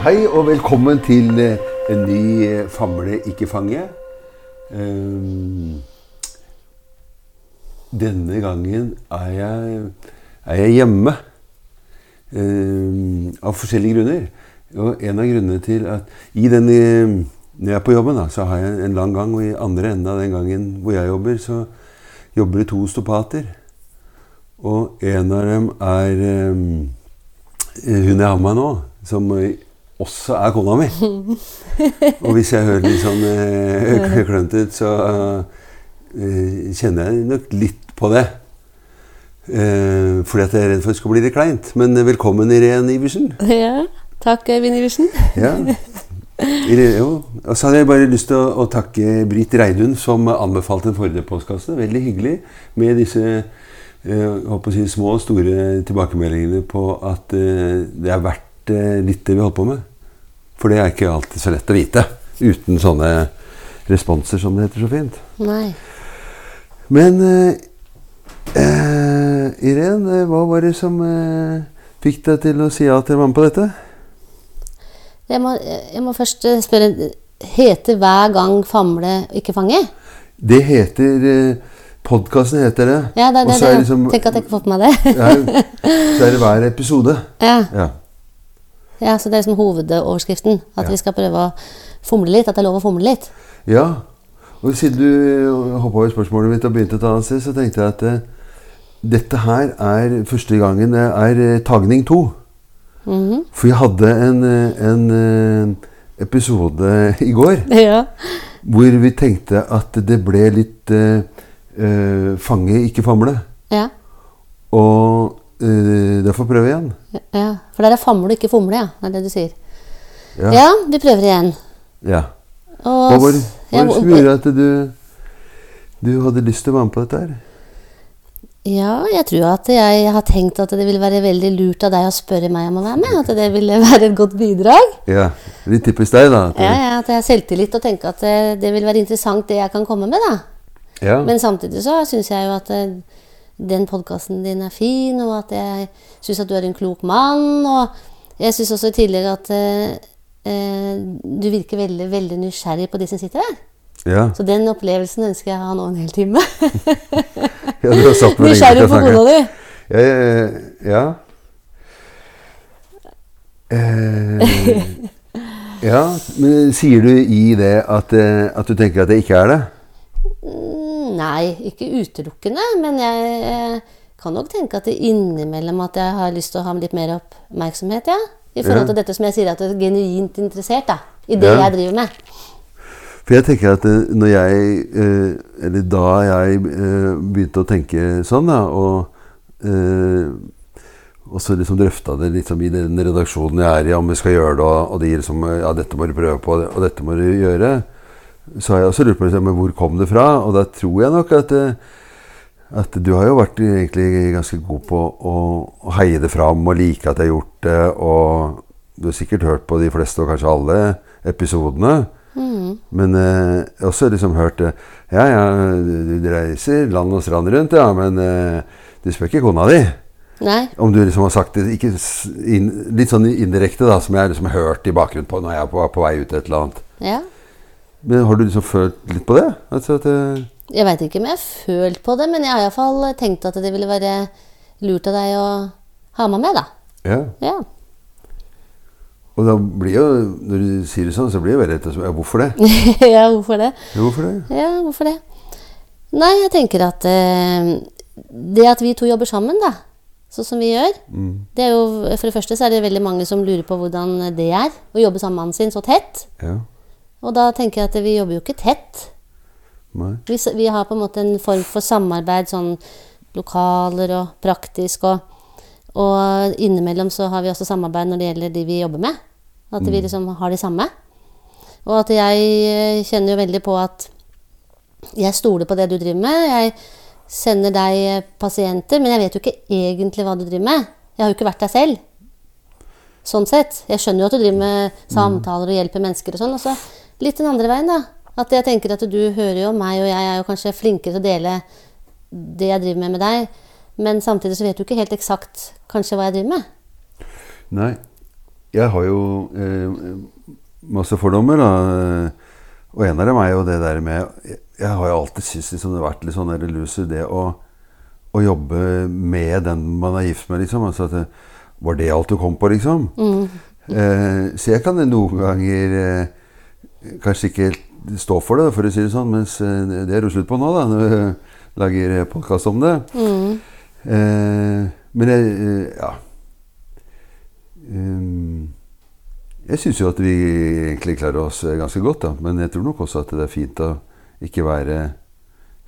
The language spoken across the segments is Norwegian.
Hei og velkommen til eh, en ny eh, Famle ikke fange. Eh, Denne gangen er jeg, er jeg hjemme. Av forskjellige grunner. Og en av grunnene til at den, Når jeg er på jobben, da, så har jeg en lang gang, og i andre enden av den gangen hvor jeg jobber, så jobber det to stopater. Og en av dem er hun jeg har med meg nå, som også er kona mi. Og hvis jeg hører litt sånn eh, klønete ut, så eh, kjenner jeg nok litt på det. Eh, fordi at jeg er redd for at det skal bli litt kleint. Men eh, velkommen, Irene Iversen. Ja, takk Øyvind Iversen. Ja. Og så hadde jeg bare lyst til å, å takke Britt Reidun, som anbefalte den forrige postkassen. Veldig hyggelig med disse eh, jeg håper å si, små og store tilbakemeldingene på at eh, det er verdt eh, litt det vi holder på med. For det er ikke alltid så lett å vite uten sånne responser, som det heter så fint. Nei. Men eh, eh, Irene, hva var det som eh, fikk deg til å si ja til å være med på dette? Jeg må, jeg må først eh, spørre Heter hver gang famle ikke fange? Det heter eh, Podkasten heter det. Ja, det er det. det. liksom- Tenk at jeg ikke får på meg det. ja, så er det hver episode. ja. Ja. Ja, Så det er liksom hovedoverskriften. At Ja. vi skal prøve å fomle litt. At det er lov å fomle litt. ja. Og siden du hoppa over spørsmålet mitt og begynte et annet sted, så tenkte jeg at eh, dette her er første gangen det er eh, tagning to. Mhm. For vi hadde en, eh, en eh, episode i går Ja. hvor vi tenkte at det ble litt eh, eh, fange, ikke famle. ja. Og eh, da får prøve igjen. Ja. For der er famle, ikke fomle, ja. Det er det du sier. Ja. Ja, vi prøver igjen. ja. Og, Hva var det som gjorde at du, du hadde lyst til å være med på dette her? Ja, jeg tror at jeg har tenkt at det ville være veldig lurt av deg å spørre meg om å være med. At det ville være et godt bidrag. Ja, Litt typisk deg, da. Ja, ja, At jeg har selvtillit og tenker at det, det vil være interessant, det jeg kan komme med. da. ja. Men samtidig så syns jeg jo at eh, den podkasten din er fin, og at jeg syns at du er en klok mann. Og jeg syns også tillegg at eh, eh, du virker veldig, veldig nysgjerrig på de som sitter der. ja. Så den opplevelsen ønsker jeg å ha nå en hel time. ja, du har satt meg nysgjerrig på kona di. Ja, ja. Eh, ja, men sier du i det at, eh, at du tenker at det ikke er det? Nei, ikke utelukkende. Men jeg kan nok tenke at det innimellom at jeg har lyst til å ha litt mer oppmerksomhet. Ja. I forhold Ja. til dette som jeg sier, at jeg er genuint interessert da, i det Ja. jeg driver med. For jeg tenker at eh, når jeg eh, Eller da jeg eh, begynte å tenke sånn, da, og og så liksom drøfta det liksom i den redaksjonen jeg er i, om vi skal gjøre det, og, og de liksom Ja, dette må du prøve på, og dette må du gjøre. Så har jeg også lurt på liksom, hvor kom det fra? Og da tror jeg nok at eh, at du har jo vært egentlig ganske god på å, å heie det fram og like at jeg har gjort det. Og du har sikkert hørt på de fleste, og kanskje alle, episodene. Men eh, jeg har også liksom hørt det Ja, ja, du, reiser land og strand rundt, ja, men eh, du spør ikke kona di. Nei. Om du liksom har sagt det ikke in, litt sånn indirekte, da, som jeg liksom har hørt i bakgrunnen på når jeg er på, på vei ut et eller annet. Ja. Men har du liksom følt litt på det? Altså at eh, Jeg veit ikke om jeg har følt på det, men jeg har iallfall tenkt at det ville være lurt av deg å ha meg med, da. Ja. Ja. Og da blir jo, når du sier det sånn, så blir det veldig slett ja, Hvorfor det? ja, hvorfor det? Ja, hvorfor det? Ja, hvorfor det? Nei, jeg tenker at eh, det at vi to jobber sammen, da, sånn som vi gjør det er jo, For det første så er det veldig mange som lurer på hvordan det er å jobbe sammen med mannen sin så tett. Ja. Og da tenker jeg at vi jobber jo ikke tett. Vi, vi har på en måte en form for samarbeid, sånn lokaler og praktisk. Og, og innimellom så har vi også samarbeid når det gjelder de vi jobber med. At vi liksom har de samme. Og at jeg eh, kjenner jo veldig på at jeg stoler på det du driver med. Jeg sender deg eh, pasienter, men jeg vet jo ikke egentlig hva du driver med. Jeg har jo ikke vært der selv. Sånn sett. Jeg skjønner jo at du driver med samtaler og hjelper mennesker og sånn. Og så litt den andre veien, da. At jeg tenker at du hører jo meg, og jeg er jo kanskje flinkere til å dele det jeg driver med med deg. Men samtidig så vet du ikke helt eksakt kanskje hva jeg driver med. Nei. Jeg har jo eh, masse fordommer, da. Og en av dem er jo det der med Jeg har jo alltid syntes liksom, det har vært litt sånn der loser, det å, å jobbe med den man er gift med, liksom. Altså at det, var det alt du kom på, liksom? Eh, så jeg kan noen ganger eh, kanskje ikke helt stå for det, for å si det sånn, mens eh, det er jo slutt på nå, da, når vi lager podkast om det. Eh, men jeg eh, Ja. Um, jeg syns jo at vi egentlig klarer oss ganske godt, da. Men jeg tror nok også at det er fint å ikke være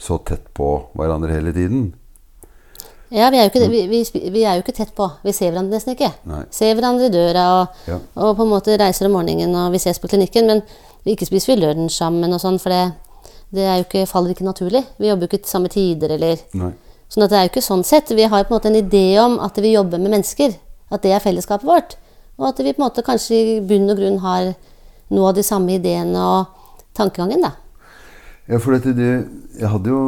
så tett på hverandre hele tiden. Ja, vi er, ikke, vi, vi, vi er jo ikke tett på. Vi ser hverandre nesten ikke. Nei. Ser hverandre i døra og, Ja. og på en måte reiser om morgenen og vi ses på klinikken. Men vi ikke spiser vi lunsj sammen og sånn, for det, det er jo ikke, faller ikke naturlig. Vi jobber jo ikke til samme tider eller Nei. Sånn at det er jo ikke sånn sett. Vi har på en måte en idé om at vi jobber med mennesker. At det er fellesskapet vårt. Og at vi på en måte kanskje i bunn og grunn har noe av de samme ideene og tankegangen, da. Ja, for dette, det, jeg hadde jo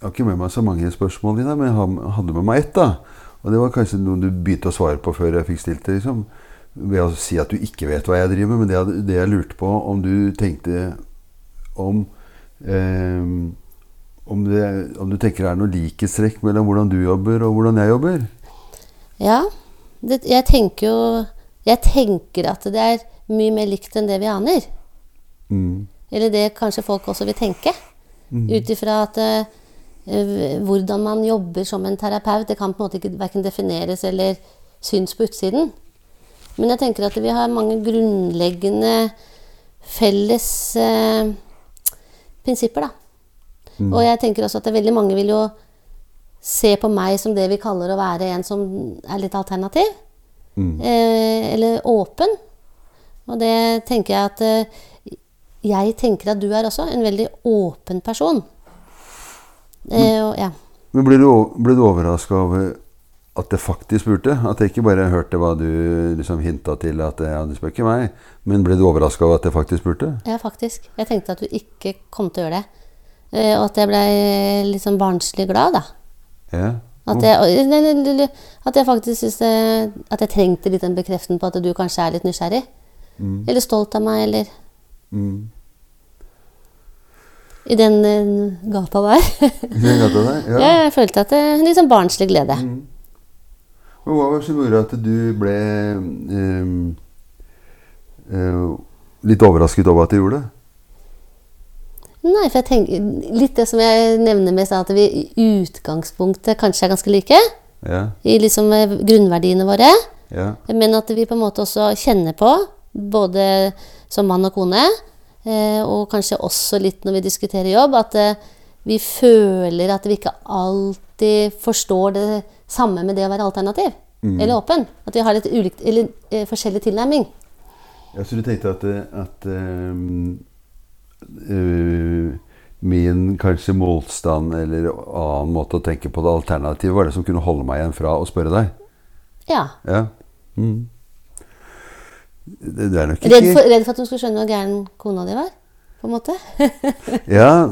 Jeg har ikke med meg så mange spørsmål i det, men jeg hadde med meg ett. da. Og det var kanskje noe du begynte å svare på før jeg fikk stilt det. liksom. Ved å si at du ikke vet hva jeg driver med. Men det, det jeg lurte på, om du tenkte om eh, om, det, om du tenker det er noe likhetstrekk mellom hvordan du jobber og hvordan jeg jobber? Ja. Det, jeg tenker jo Jeg tenker at det er mye mer likt enn det vi aner. Mm. Eller det kanskje folk også vil tenke. Ut ifra at eh, hvordan man jobber som en terapeut, det kan på en måte ikke verken defineres eller syns på utsiden. Men jeg tenker at vi har mange grunnleggende felles eh, prinsipper, da. Og jeg tenker også at veldig mange vil jo se på meg som det vi kaller å være en som er litt alternativ. Eh, eller åpen. Og det tenker jeg at eh, jeg tenker at du er også en veldig åpen person. Eh, og, ja. Men ble du, o- du overraska over at jeg faktisk spurte? At jeg ikke bare hørte hva du liksom hinta til at ja, du spør ikke meg, men ble du overraska over at jeg faktisk spurte? ja, faktisk. Jeg tenkte at du ikke kom til å gjøre det. Eh, og at jeg ble litt sånn barnslig glad, da. Ja. At jeg, at jeg faktisk syns At jeg trengte litt den bekreften på at du kanskje er litt nysgjerrig. Eller stolt av meg, eller Mm. I den eh, gata der. I den gata der? Ja. jeg følte at det Litt sånn barnslig glede. Men hva var det som gjorde at du ble um, uh, litt overrasket over at du gjorde det? Nei, for jeg tenker Litt det som jeg nevner med at vi i utgangspunktet kanskje er ganske like. Ja. I liksom eh, grunnverdiene våre. ja. Men at vi på en måte også kjenner på, både som mann og kone, eh, og kanskje også litt når vi diskuterer jobb, at vi føler at vi ikke alltid forstår det samme med det å være alternativ. Eller åpen. At vi har litt ulikt, eller eh, forskjellig tilnærming. Ja, så du tenkte at, at eh, min kanskje motstand eller annen måte å tenke på det alternativet var det som kunne holde meg igjen fra å spørre deg? Ja. Ja. Mm. Det, det er nok ikke Redd for, redd for at hun skulle skjønne hvor gæren kona di var? På en måte. Ja,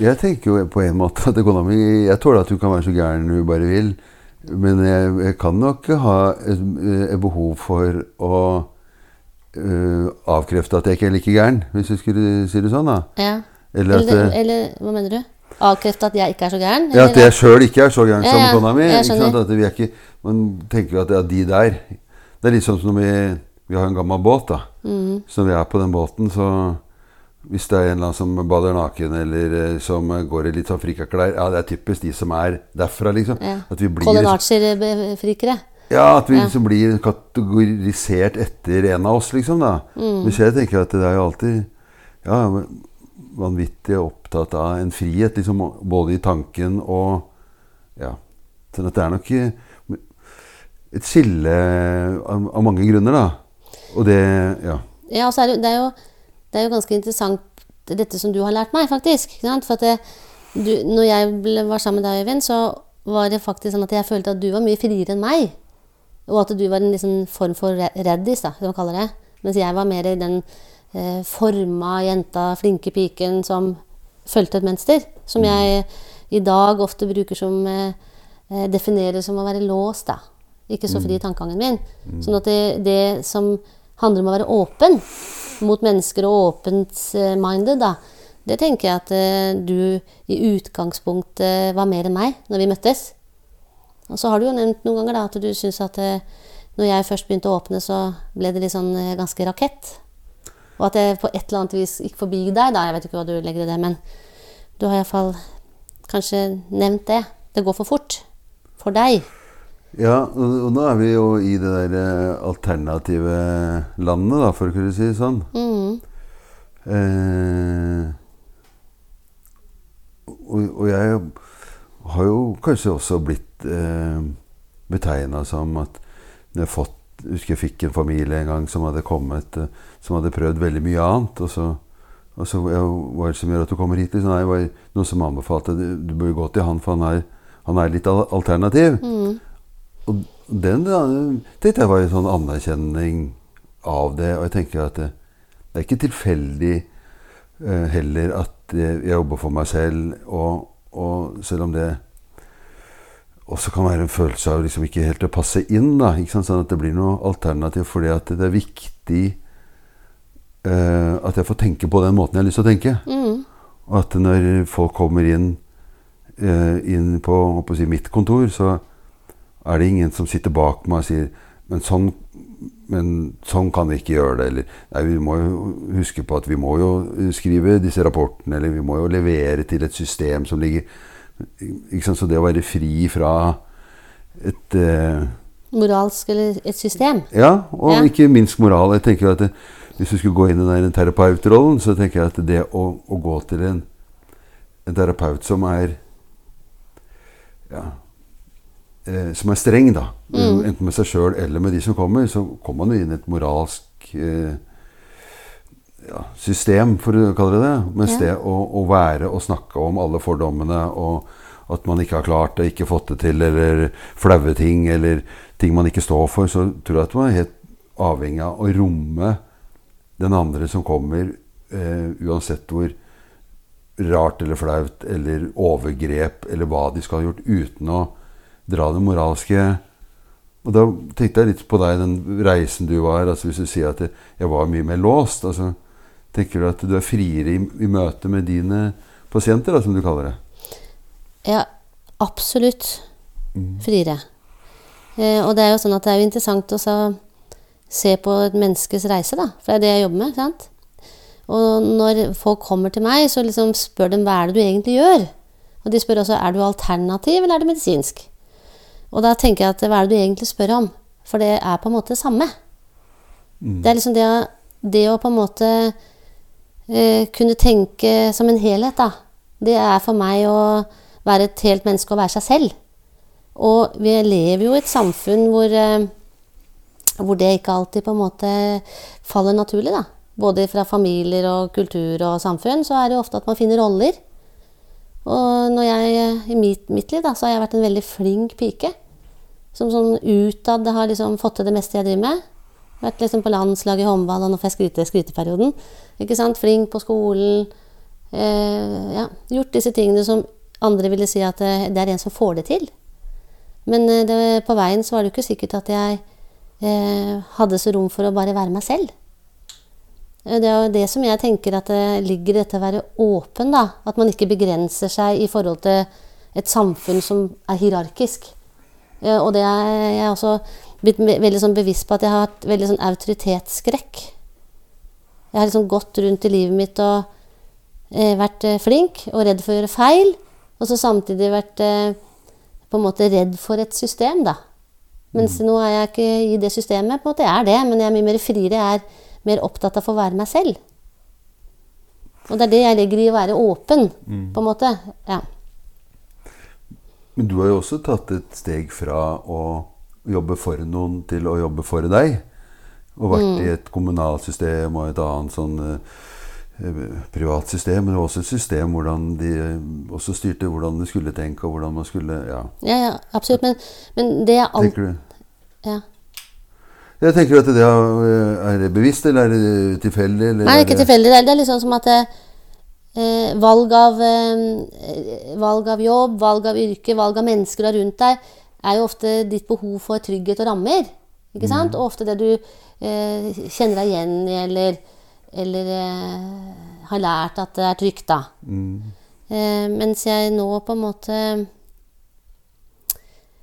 jeg tenker jo på en måte at kona mi Jeg tåler at hun kan være så gæren hun bare vil. Men jeg, jeg kan nok ha et, et behov for å uh, avkrefte at jeg ikke er like gæren, hvis du skulle si det sånn. da. Ja. Eller at, eller, eller hva mener du? Avkrefte at jeg ikke er så gæren? ja, at jeg sjøl ikke er så gæren Ja, som kona mi. Ikke er ikke, man tenker jo at ja, de der Det er litt sånn som når vi, vi har en gammel båt. da. Mm. Så når vi er på den båten, så hvis det er en eller annen som bader naken, eller eh, som går i litt sånn frikaklær Ja, det er typisk de som er derfra, liksom. Ja. At vi blir Colin liksom- Archer-frikere? Ja, at vi Ja. liksom blir kategorisert etter en av oss, liksom. da. Mm. Men jeg tenker at det er jo alltid ja, vanvittig opptatt av en frihet, liksom, både i tanken og Ja. Sånn at det er nok eh, et skille av, av mange grunner, da. Og det Ja. Ja, altså så er det, det, er jo, det er jo ganske interessant dette som du har lært meg, faktisk. For at det, du, når jeg ble, var sammen med deg, Øyvind, så var det faktisk sånn at jeg følte at du var mye friere enn meg. Og at du var en liksom form for re- reddis, da, som man kaller det. Mens jeg var mer den eh, forma jenta, flinke piken som fulgte et mønster. Som jeg i dag ofte bruker som eh, eh, Definerer som å være låst, da. Ikke så fri i tankegangen min. Sånn at det, det som handler om å være åpen mot mennesker og åpent-minded, da, det tenker jeg at eh, du i utgangspunktet var mer enn meg når vi møttes. Og så har du jo nevnt noen ganger da, at du syns at eh, når jeg først begynte å åpne, så ble det litt sånn eh, ganske rakett. Og at jeg på et eller annet vis gikk forbi deg, da. Jeg vet ikke hva du legger i det, men du har iallfall kanskje nevnt det. Det går for fort. For deg. Ja, og, nå er vi jo i det der eh, alternative landet, da, for å kunne si det sånn. Mm. Eh, og, og jeg har jo kanskje også blitt eh, betegna som at når jeg fått husker jeg fikk en familie en gang som hadde kommet eh, Som hadde prøvd veldig mye annet. Og så, og så ja, Hva er det som gjør at du kommer hit? Liksom, nei, det var noen som anbefalte du, du bør gå til han, for han er, han er litt alternativ. Mm. Den tenkte jeg var en sånn anerkjenning av det. Og jeg tenker at det, det er ikke tilfeldig eh, heller at jeg, jeg jobber for meg selv. Og, og selv om det også kan være en følelse av liksom ikke helt å passe inn. da? Sånn at det blir noe alternativ. Fordi at det er viktig eh, at jeg får tenke på den måten jeg har lyst til å tenke. Mm. Og at når folk kommer inn, eh, inn på på si, mitt kontor, så er det ingen som sitter bak meg og sier men sånn, men sånn kan vi ikke gjøre det. Eller nei, vi må jo huske på at vi må jo skrive disse rapportene, eller vi må jo levere til et system som ligger ikke sant? Så det å være fri fra et eh, Moralsk eller et system. ja, og Ja. ikke minst moral. Jeg tenker at det, Hvis du skulle gå inn i den terapeutrollen, så tenker jeg at det å, å gå til en, en terapeut som er ja, eh, som er streng, da, enten med seg sjøl eller med de som kommer, så kommer man jo inn i et moralsk eh, ja, system, for å kalle det det. Mens Ja. det å, å være og snakke om alle fordommene og at man ikke har klart det, ikke fått det til, eller flaue ting, eller ting man ikke står for, så tror jeg at man er helt avhengig av å romme den andre som kommer, eh, uansett hvor rart eller flaut eller overgrep eller hva de skal ha gjort, uten å dra det moralske Og da tenkte jeg litt på deg, den reisen du var. altså Hvis du sier at jeg var mye mer låst, altså tenker du at du er friere i, i møte med dine pasienter, da, som du kaller det? Ja, absolutt friere. Eh, og det er jo sånn at det er jo interessant å se på et menneskes reise, da. For det er det jeg jobber med. sant? Og når folk kommer til meg, så liksom spør de hva er det du egentlig gjør. Og de spør også er du alternativ eller er du medisinsk. Og da tenker jeg at hva er det du egentlig spør om? For det er på en måte det samme. Det er liksom det å, det å på en måte eh, kunne tenke som en helhet, da. Det er for meg å være et helt menneske og være seg selv. Og vi lever jo i et samfunn hvor, eh, hvor det ikke alltid på en måte faller naturlig, da. Både fra familier og kultur og samfunn, så er det jo ofte at man finner roller. Og når jeg, i mitt, mitt liv da, så har jeg vært en veldig flink pike. Som sånn utad har liksom fått til det meste jeg driver med. Vært liksom på landslaget i håndball, og nå får jeg skryte skryteperioden. Ikke sant? Flink på skolen. Eh, ja, gjort disse tingene som andre ville si at eh, det er en som får det til. Men eh, det, på veien så var det jo ikke sikkert at jeg eh, hadde så rom for å bare være meg selv. Eh, Det er jo det som jeg tenker at det ligger i dette å være åpen, da. At man ikke begrenser seg i forhold til et samfunn som er hierarkisk. Eh, Og det er jeg også blitt veldig sånn bevisst på at jeg har hatt veldig sånn autoritetsskrekk. Jeg har liksom gått rundt i livet mitt og eh, vært eh, flink og redd for å gjøre feil. Og så samtidig vært eh, på en måte redd for et system, da. Mens nå er jeg ikke i det systemet. på en måte Jeg er det, men jeg er mye mer friere. Jeg er mer opptatt av å få være meg selv. Og det er det jeg legger i å være åpen, på en måte. Ja. Men du har jo også tatt et steg fra å jobbe for noen til å jobbe for deg. Og vært i et kommunalt system og et annet sånn eh, privat system, men også et system hvordan de også styrte hvordan de skulle tenke, og hvordan man skulle Ja, ja, ja, absolutt. Men, men det er alt tenker du? ja. Jeg tenker at det er, er det bevisst, eller er det tilfeldig? Eller Nei, ikke tilfeldig. Det er- litt sånn liksom som at eh, valg, av, eh, valg av jobb, valg av yrke, valg av mennesker du har rundt deg er jo ofte ditt behov for trygghet og rammer. Ikke sant? Og ofte det du eh, kjenner deg igjen i, eller, eller eh, har lært at det er trygt, da. Eh, mens jeg nå på en måte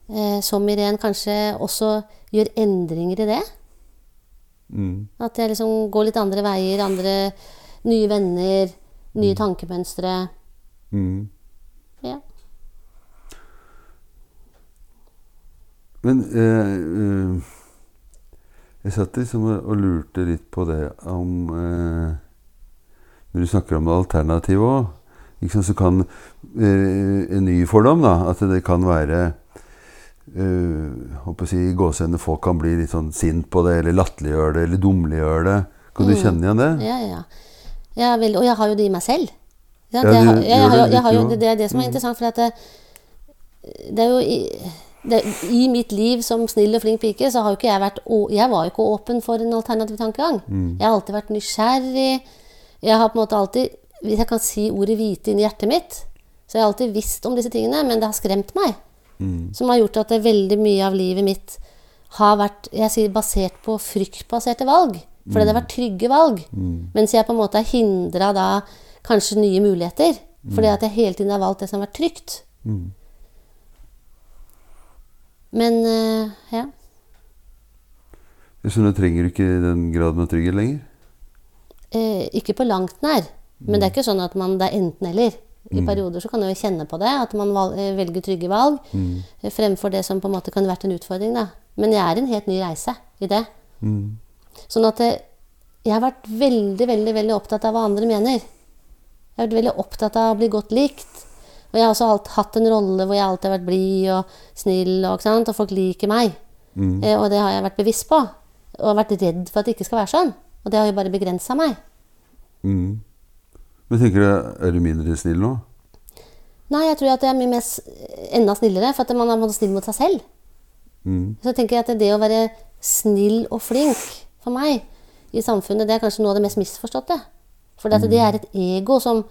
eh, som Irén kanskje også gjør endringer i det. Mm. At jeg liksom går litt andre veier, andre nye venner, nye tankemønstre. Mm. Ja. Men eh, eh, jeg satt liksom og lurte litt på det om eh, Når du snakker om alternativet òg, liksom, så kan eh, en ny fordom da, at det kan være håper å si, i gåsehendene folk kan bli litt sånn sint på det, eller latterliggjøre det, eller dumliggjøre det. Kan du kjenne igjen det? Ja, ja. Jeg vil, og jeg har jo det i meg selv. Jeg jeg, det jeg er det som er interessant, for at det, det er jo i, det, I mitt liv som snill og flink pike, så har jo ikke jeg vært Jeg var jo ikke åpen for en alternativ tankegang. Jeg har alltid vært nysgjerrig. Jeg har på en måte alltid Hvis jeg kan si ordet hvite inni hjertet mitt, så jeg har alltid visst om disse tingene, men det har skremt meg. Som har gjort at det veldig mye av livet mitt har vært jeg sier, basert på fryktbaserte valg. Fordi det har vært trygge valg. Mens jeg på en måte har hindra da kanskje nye muligheter. Fordi at jeg hele tiden har valgt det som har vært trygt. Men eh, ja. Så nå trenger du ikke den graden av trygghet lenger? Eh, ikke på langt nær. Men det er ikke sånn at man, det er enten-eller. I perioder så kan man jo kjenne på det, at man eh, velger trygge valg mm. fremfor det som på en måte kan vært en utfordring. Da. Men jeg er i en helt ny reise i det. Sånn at eh, jeg har vært veldig, veldig, veldig opptatt av hva andre mener. Jeg har vært veldig opptatt av å bli godt likt. Og jeg har også alt, hatt en rolle hvor jeg alltid har vært blid og snill, og, og folk liker meg. Eh, og det har jeg vært bevisst på. Og vært redd for at det ikke skal være sånn. Og det har jo bare begrensa meg. Mm. Men tenker du, er du mindre snill nå? Nei, jeg tror at jeg er mye mer, enda snillere, for at man er snill mot seg selv. Mm. Så tenker jeg at det å være snill og flink for meg i samfunnet, det er kanskje noe av det mest misforståtte. For mm. det er et ego som,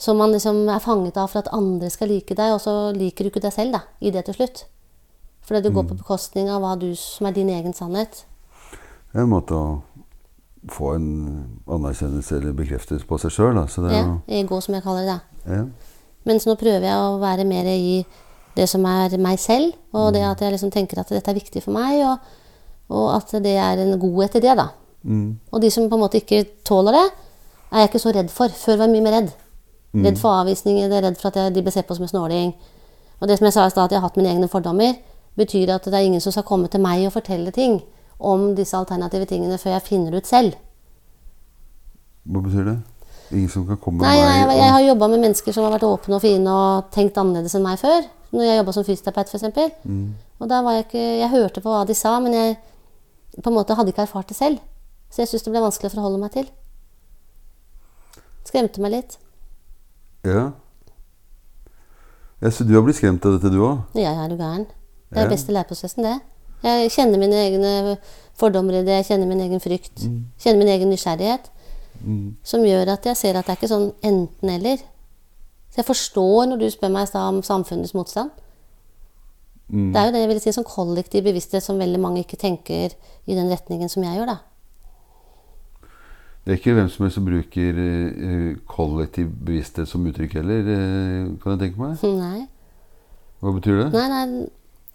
som man liksom er fanget av for at andre skal like deg, og så liker du ikke deg selv da, i det til slutt. Fordi du går på bekostning av hva du som er din egen sannhet. Det er en måte å få en anerkjennelse eller bekreftelse på seg sjøl. Så det Ja, ego, som jeg kaller det. ja. Mens nå prøver jeg å være mer i det som er meg selv, og det at jeg liksom tenker at dette er viktig for meg, og, og at det er en godhet i det, da. Mm. Og de som på en måte ikke tåler det, er jeg ikke så redd for. Før var jeg mye mer redd. Redd for avvisninger, redd for at jeg, de blir sett på som en snåling. Og det som jeg sa i stad, at jeg har hatt mine egne fordommer, betyr at det er ingen som skal komme til meg og fortelle ting om disse alternative tingene før jeg finner ut selv. Hva betyr det? Ingen som kan komme Nei, med meg jeg, jeg har jobba med mennesker som har vært åpne og fine og tenkt annerledes enn meg før. Når jeg jobba som fysioterapeut, f.eks. Mm. Og da var jeg ikke Jeg hørte på hva de sa, men jeg på en måte hadde ikke erfart det selv. Så jeg syntes det ble vanskelig å forholde meg til. Skremte meg litt. Ja. ja. Så du har blitt skremt av dette, du òg? Ja, jeg er jo gæren. Det er Ja. beste læreprosessen, det. Jeg kjenner mine egne fordommer i det, jeg kjenner min egen frykt. Kjenner min egen nysgjerrighet. Mm. Som gjør at jeg ser at det er ikke sånn enten-eller. Så jeg forstår når du spør meg om samfunnets motstand. Mm. Det er jo det jeg vil si som kollektiv bevissthet som veldig mange ikke tenker i den retningen som jeg gjør, da. Det er ikke hvem som helst som bruker eh, kollektiv bevissthet som uttrykk heller, eh, kan jeg tenke meg. Nei. Hva betyr det? Nei, nei,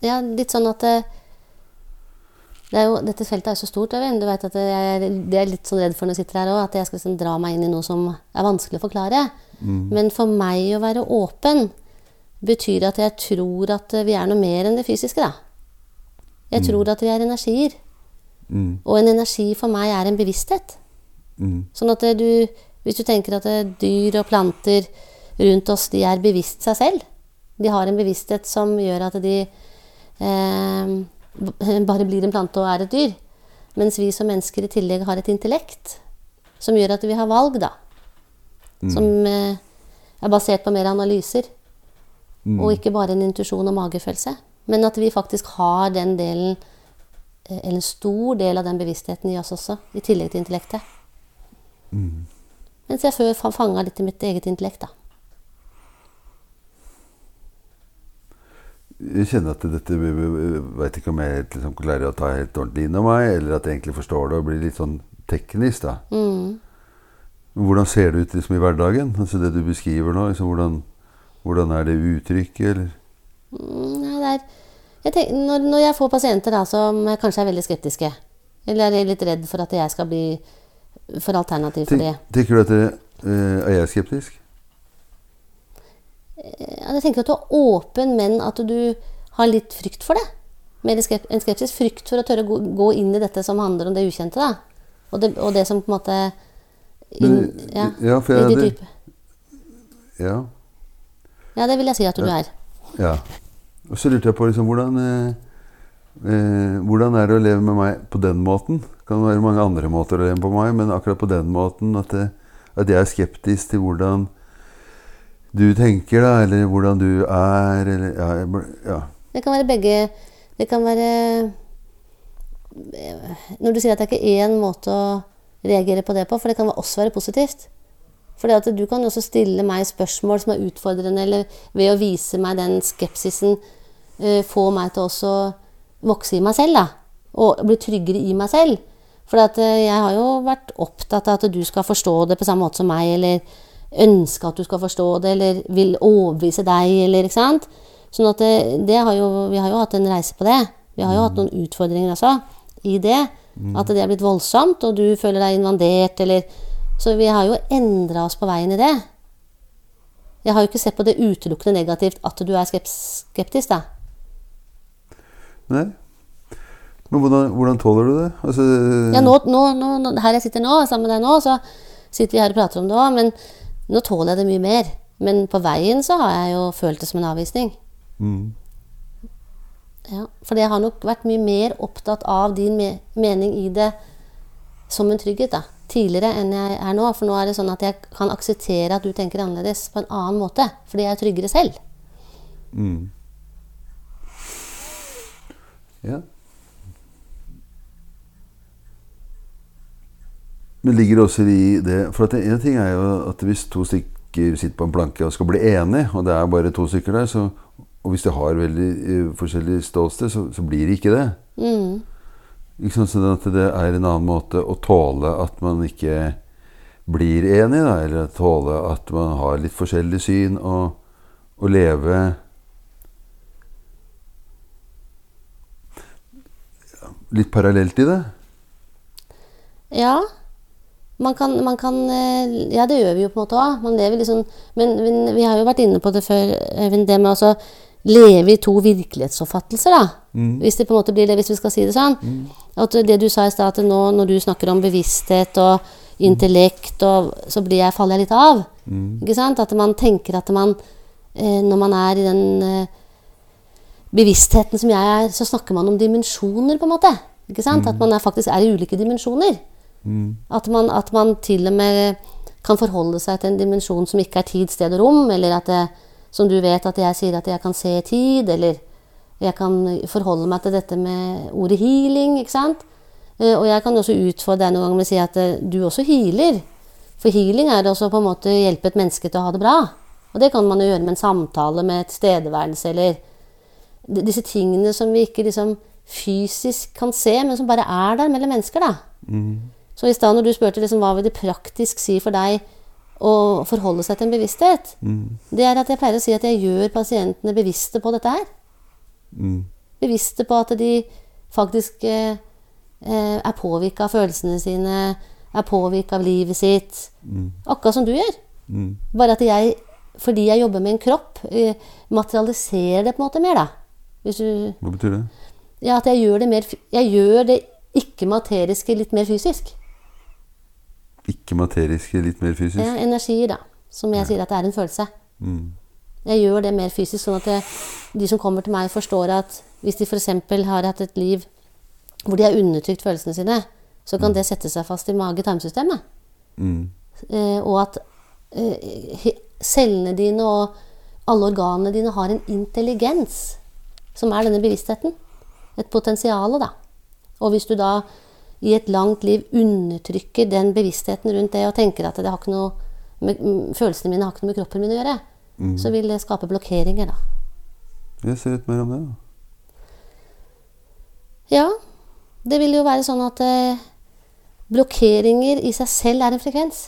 ja, litt sånn at det, det er jo, Dette feltet er jo så stort. Øyvind. Du vet at jeg det er litt sånn redd for når jeg sitter her òg, at jeg skal liksom dra meg inn i noe som er vanskelig å forklare. Men for meg å være åpen betyr at jeg tror at vi er noe mer enn det fysiske. da. Jeg tror at vi er energier. Mm. Og en energi for meg er en bevissthet. Mm. Sånn at du, hvis du tenker at dyr og planter rundt oss, de er bevisst seg selv. De har en bevissthet som gjør at de eh, bare blir en plante og er et dyr. Mens vi som mennesker i tillegg har et intellekt som gjør at vi har valg, da. Som eh, er basert på mer analyser. Og ikke bare en intuisjon og magefølelse. Men at vi faktisk har den delen, eh, eller en stor del av den bevisstheten i oss også, i tillegg til intellektet. Mens jeg før fanga litt i mitt eget intellekt, da. Jeg kjenner at dette veit ikke om jeg helt liksom, klarer å ta helt ordentlig inn over meg, eller at jeg egentlig forstår det og blir litt sånn teknisk. da. Mm. Hvordan ser det ut liksom, i hverdagen? Altså Det du beskriver nå, liksom, hvordan, hvordan er det uttrykket? eller? Mm, Nei, det er jeg tenker, når, når jeg får pasienter da, som kanskje er veldig skeptiske, eller er litt redd for at jeg skal bli for alternativ for det tenker du at det, eh, Er jeg skeptisk? Ja, Jeg tenker at du er åpen, men at du har litt frykt for det. Mer en skepsis. Frykt for å tørre å gå, inn i dette som handler om det ukjente. da. Og det, og det som på en måte inn, ja, ja, for jeg- de det- dype. Ja. Ja, det vil jeg si at du er. ja. Og så lurte jeg på liksom, hvordan eh, eh, Hvordan er det å leve med meg på den måten? Det kan være mange andre måter å leve på meg, men akkurat på den måten at, det, at jeg er skeptisk til hvordan du tenker, da, eller hvordan du er, eller Ja. Ja. Det kan være begge Det kan være Når du sier at det er ikke én måte å reagere på det på, for det kan også være positivt. For du kan også stille meg spørsmål som er utfordrende, eller ved å vise meg den skepsisen, eh, få meg til også vokse i meg selv, da. Og bli tryggere i meg selv. For eh, jeg har jo vært opptatt av at du skal forstå det på samme måte som meg, eller ønske at du skal forstå det, eller vil overbevise deg, eller ikke sant. Sånn at det, det har jo, vi har jo hatt en reise på det. Vi har jo hatt noen utfordringer også i det. At det er blitt voldsomt, og du føler deg invadert, eller Så vi har jo endra oss på veien i det. Jeg har jo ikke sett på det utelukkende negativt at du er skeptisk, da. Nei. Men hvordan, hvordan tåler du det? Altså, Ja, nå, nå, nå, her jeg sitter nå, sammen med deg nå, så sitter vi her og prater om det òg, men nå tåler jeg det mye mer. Men på veien så har jeg jo følt det som en avvisning. mm. Ja, for jeg har nok vært mye mer opptatt av din me mening i det som en trygghet da, tidligere enn jeg er nå. For nå er det sånn at jeg kan akseptere at du tenker annerledes på en annen måte. Fordi jeg er tryggere selv. Mm. Ja. Men ligger det også i det For at en ting er jo at hvis to stykker sitter på en planke og skal bli enige, og det er bare to stykker der, så, og hvis de har veldig uh, forskjellig ståsted, så, så blir det ikke det. Mm. Ikke sant? Sånn at det er en annen måte å tåle at man ikke blir enig, da, eller tåle at man har litt forskjellig syn, og, og leve litt parallelt i det. Ja. Man kan, man kan eh, Ja, det gjør vi jo på en måte òg. Man lever liksom men, men vi har jo vært inne på det før, Øyvind, det med å leve i to virkelighetsoppfattelser, da. Hvis det på en måte blir det, hvis vi skal si det sånn. At det du sa i stad, at nå når du snakker om bevissthet og intellekt, og, så blir jeg, faller jeg litt av. Ikke sant? At man tenker at man eh, Når man er i den eh, bevisstheten som jeg er, så snakker man om dimensjoner, på en måte. Ikke sant? At man er, faktisk er i ulike dimensjoner. At, man, at man til og med kan forholde seg til en dimensjon som ikke er tid, sted og rom, eller at det, som du vet at jeg sier at jeg kan se tid, eller jeg kan forholde meg til dette med ordet healing, ikke sant? Eh, Og jeg kan også utfordre deg noen ganger med å si at eh, du også healer. For healing er også på en måte hjelpe et menneske til å ha det bra. Og det kan man jo gjøre med en samtale, med tilstedeværelse, eller disse tingene som vi ikke liksom fysisk kan se, men som bare er der mellom mennesker, da. Så i stad når du spurte liksom, hva vil det praktisk si for deg å forholde seg til en bevissthet, det er at jeg pleier å si at jeg gjør pasientene bevisste på dette her. Mm. Bevisste på at de faktisk eh, eh, er påvirka av følelsene sine, er påvirka av livet sitt. Akkurat som du gjør. Mm. Bare at jeg, fordi jeg jobber med en kropp, eh, materialiserer det på en måte mer, da. Du Hva betyr det? Ja, at jeg gjør det mer Jeg gjør det ikke-materiske litt mer fysisk. Ikke materiske, litt mer fysisk? Ja, energier, da. Som jeg sier at det er en følelse. Mm. Jeg gjør det mer fysisk, sånn at det, de som kommer til meg, forstår at hvis de f.eks. har hatt et liv hvor de har undertrykt følelsene sine, så kan det sette seg fast i mage-tarmsystemet. Mm. Eh, og at eh, cellene dine og alle organene dine har en intelligens, som er denne bevisstheten. Et potensial, da. Og hvis du da i et langt liv undertrykker den bevisstheten rundt det og tenker at det har ikke noe med, mm, følelsene mine har ikke noe med kroppen min å gjøre, så vil det skape blokkeringer, da. Jeg ser litt mer om det. da. Ja, det vil jo være sånn at eh, blokkeringer i seg selv er en frekvens.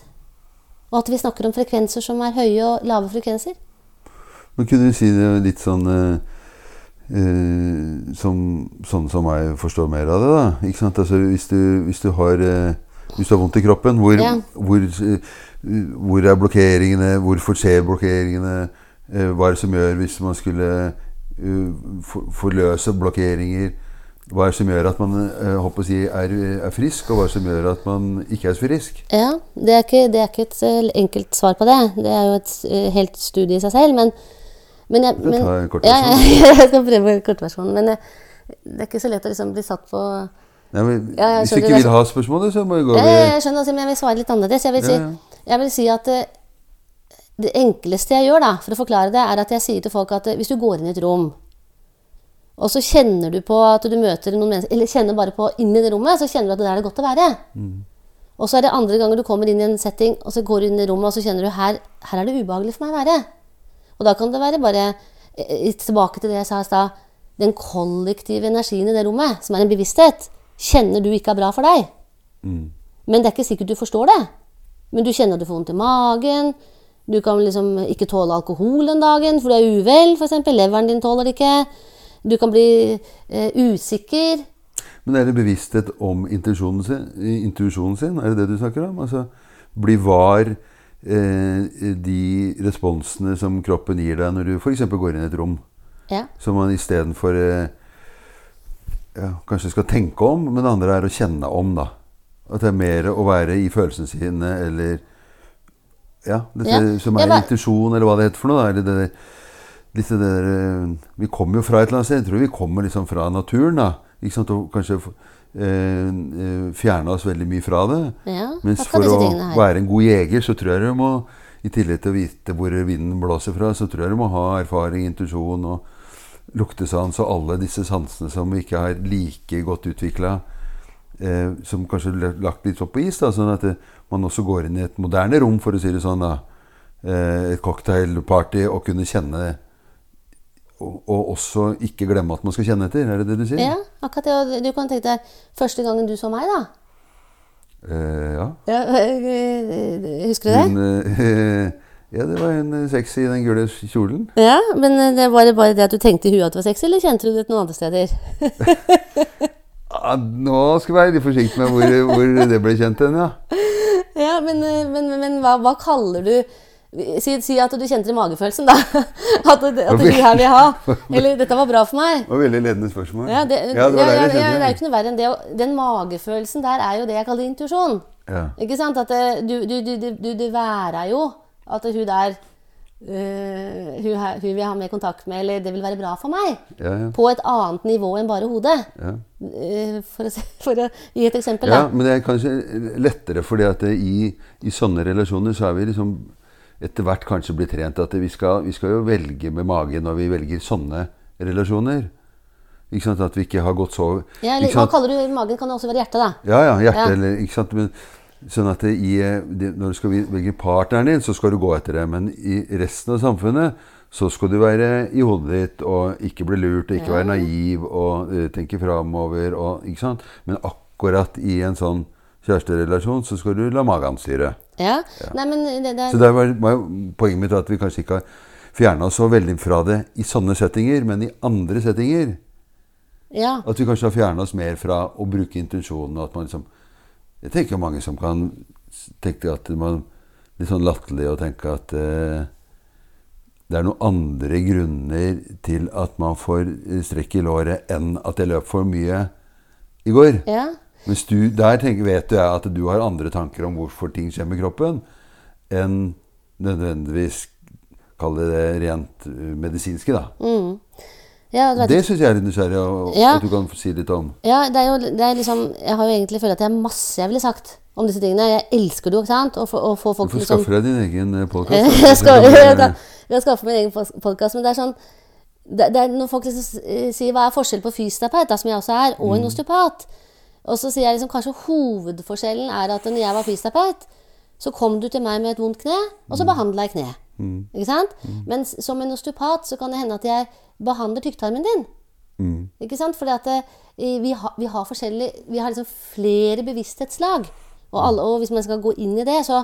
Og at vi snakker om frekvenser som er høye og lave frekvenser. Men kunne du si det litt sånn eh, eh, som, Sånn som jeg forstår mer av det, da. Ikke sant? Altså, hvis, du, hvis du har uh, Hvis du har vondt i kroppen, hvor, Ja. hvor, uh, hvor er blokkeringene? Hvorfor skjer blokkeringene? Hva er det som gjør hvis man skulle for, forløse blokkeringer? Hva er det som gjør at man håper å si, er, er frisk, og hva er det som gjør at man ikke er så frisk? Ja, det er ikke, det er ikke et enkelt svar på det. Det er jo et helt studie i seg selv. Men, men, jeg, men ja, ja, jeg skal prøve kortversjonen. Men eh, det er ikke så lett å liksom bli satt på Nei, men, Ja, hvis du ikke vil ha spørsmålet, så må vi gå Ja, ja, jeg skjønner, altså, men jeg vil svare litt annerledes. Jeg vil si, jeg vil si at eh, det enkleste jeg gjør da, for å forklare det, er at jeg sier til folk at eh, hvis du går inn i et rom, og så kjenner du på at du møter noen mennesker, eller kjenner bare på inni det rommet, så kjenner du at det der er godt å være. Og så er det andre ganger du kommer inn i en setting, og så går du inn i rommet, og så kjenner du her, her er det ubehagelig for meg å være. Og da kan det være bare eh, tilbake til det jeg sa i stad. Den kollektive energien i det rommet, som er en bevissthet, kjenner du ikke er bra for deg. Men det er ikke sikkert du forstår det. Men du kjenner at du får vondt i magen. Du kan liksom ikke tåle alkohol den dagen, for du er uvel, f.eks. Leveren din tåler det ikke. Du kan bli eh, usikker. Men er det bevissthet om intuisjonen sin, sin? Er det det du snakker om? Altså, bli var eh, de responsene som kroppen gir deg når du f.eks. går inn i et rom. Ja. Som man istedenfor eh, ja, kanskje skal tenke om, men det andre er å kjenne om. da. At det er mer å være i følelsene sine, eller Ja, dette Ja, som er ja, intuisjon, eller hva det heter for noe. da, eller det, det der, eh, Vi kommer jo fra et eller annet sted. Jeg tror vi kommer liksom fra naturen. da, ikke sant, Og kanskje eh, fjerna oss veldig mye fra det. Ja, Mens for å være en god jeger, så tror jeg du må i tillegg til å vite hvor vinden blåser fra, så tror jeg du må ha erfaring, intuisjon og luktesans og alle disse sansene som vi ikke har like godt utvikla. Eh, som kanskje er lagt litt opp på is. da, Sånn at det, man også går inn i et moderne rom, for å si det sånn. da, eh, Et cocktailparty og kunne kjenne og, og også ikke glemme at man skal kjenne etter. Er det det du sier? Ja, akkurat det. Og du kan tenke deg første gangen du så meg, da. Eh, ja. Ja, husker du det? Men, eh, ja, det var en eh, sexy i den gule kjolen. Ja, men øh, det var det bare det at du tenkte i huet at det var sexy, eller kjente du det noen andre steder? Ja, nå skal vi være litt forsiktige med hvor, hvor det ble kjent hen, ja. Ja, men, øh, men, men hva, hva kaller du si, si at du kjente i magefølelsen, da. At, at du her vil ha. Eller 'dette var bra for meg'. Det var veldig ledende spørsmål. Ja, det, ja, det ja, ja, det er jo ikke noe verre enn det. Den magefølelsen der er jo det jeg kaller intuisjon. Ja. Ikke sant? At du, du, du, du, du, værer jo at hun der øh, hun, her- hun vil ha mer kontakt med, eller det vil være bra for meg. Ja, ja. På et annet nivå enn bare hodet. Ja. Eh, For å, se, for å gi et eksempel, ja, da. men det er kanskje lettere, fordi at i, i sånne relasjoner så er vi liksom etter hvert kanskje blir trent at vi skal, vi skal jo velge med magen når vi velger sånne relasjoner. Ikke sant? At vi ikke har gått så Ja, eller, hva kaller du magen? Kan det også være hjertet, da? Ja, ja, hjerte Ja. eller Ikke sant. Men, sånn at i, når du skal velge partneren din, så skal du gå etter det. Men i resten av samfunnet så skal du være i hodet ditt og ikke bli lurt og ikke være naiv og uh, tenke framover og Ikke sant. Men akkurat i en sånn kjæresterelasjon så skal du la magen styre. Ja. Nei, men det, det Så der var, var poenget mitt at vi kanskje ikke har fjerna oss så veldig fra det i sånne settinger, men i andre settinger Ja. at vi kanskje har fjerna oss mer fra å bruke intensjonen. og at man liksom, Jeg tenker mange som kan tenke at man Litt sånn latterlig å tenke at eh, det er noen andre grunner til at man får eh, strekk i låret enn at jeg løp for mye i går. ja. Mens du, der tenker, vet jeg at du har andre tanker om hvorfor ting skjer med kroppen, enn nødvendigvis Kall det det rent eh, medisinske, da. Mm. Ja, det Det syns jeg er litt nysgjerrig og, Ja. at du kan si litt om. ja, det er jo det er liksom Jeg har jo egentlig følt at jeg har masse jeg ville sagt om disse tingene. Jeg elsker det jo, ikke sant? Å få, å få Du folk får liksom skaffe deg din egen podkast. jeg skal, skaffe min egen podkast, men det er sånn det, er Når folk liksom eh, sier hva er forskjellen på fysioterapeut, da, som jeg også er, og en Mm. Og så sier jeg liksom kanskje hovedforskjellen er at når jeg var fysioterapeut, så kom du til meg med et vondt kne, og så Mm. behandla jeg kneet. Mm. Ikke sant? Men som en osteopat så kan det hende at jeg behandler tykktarmen din. Mm. Ikke sant? Fordi at det, vi, har, vi har forskjellige Vi har liksom flere bevissthetslag. Og, alle, og hvis man skal gå inn i det, så,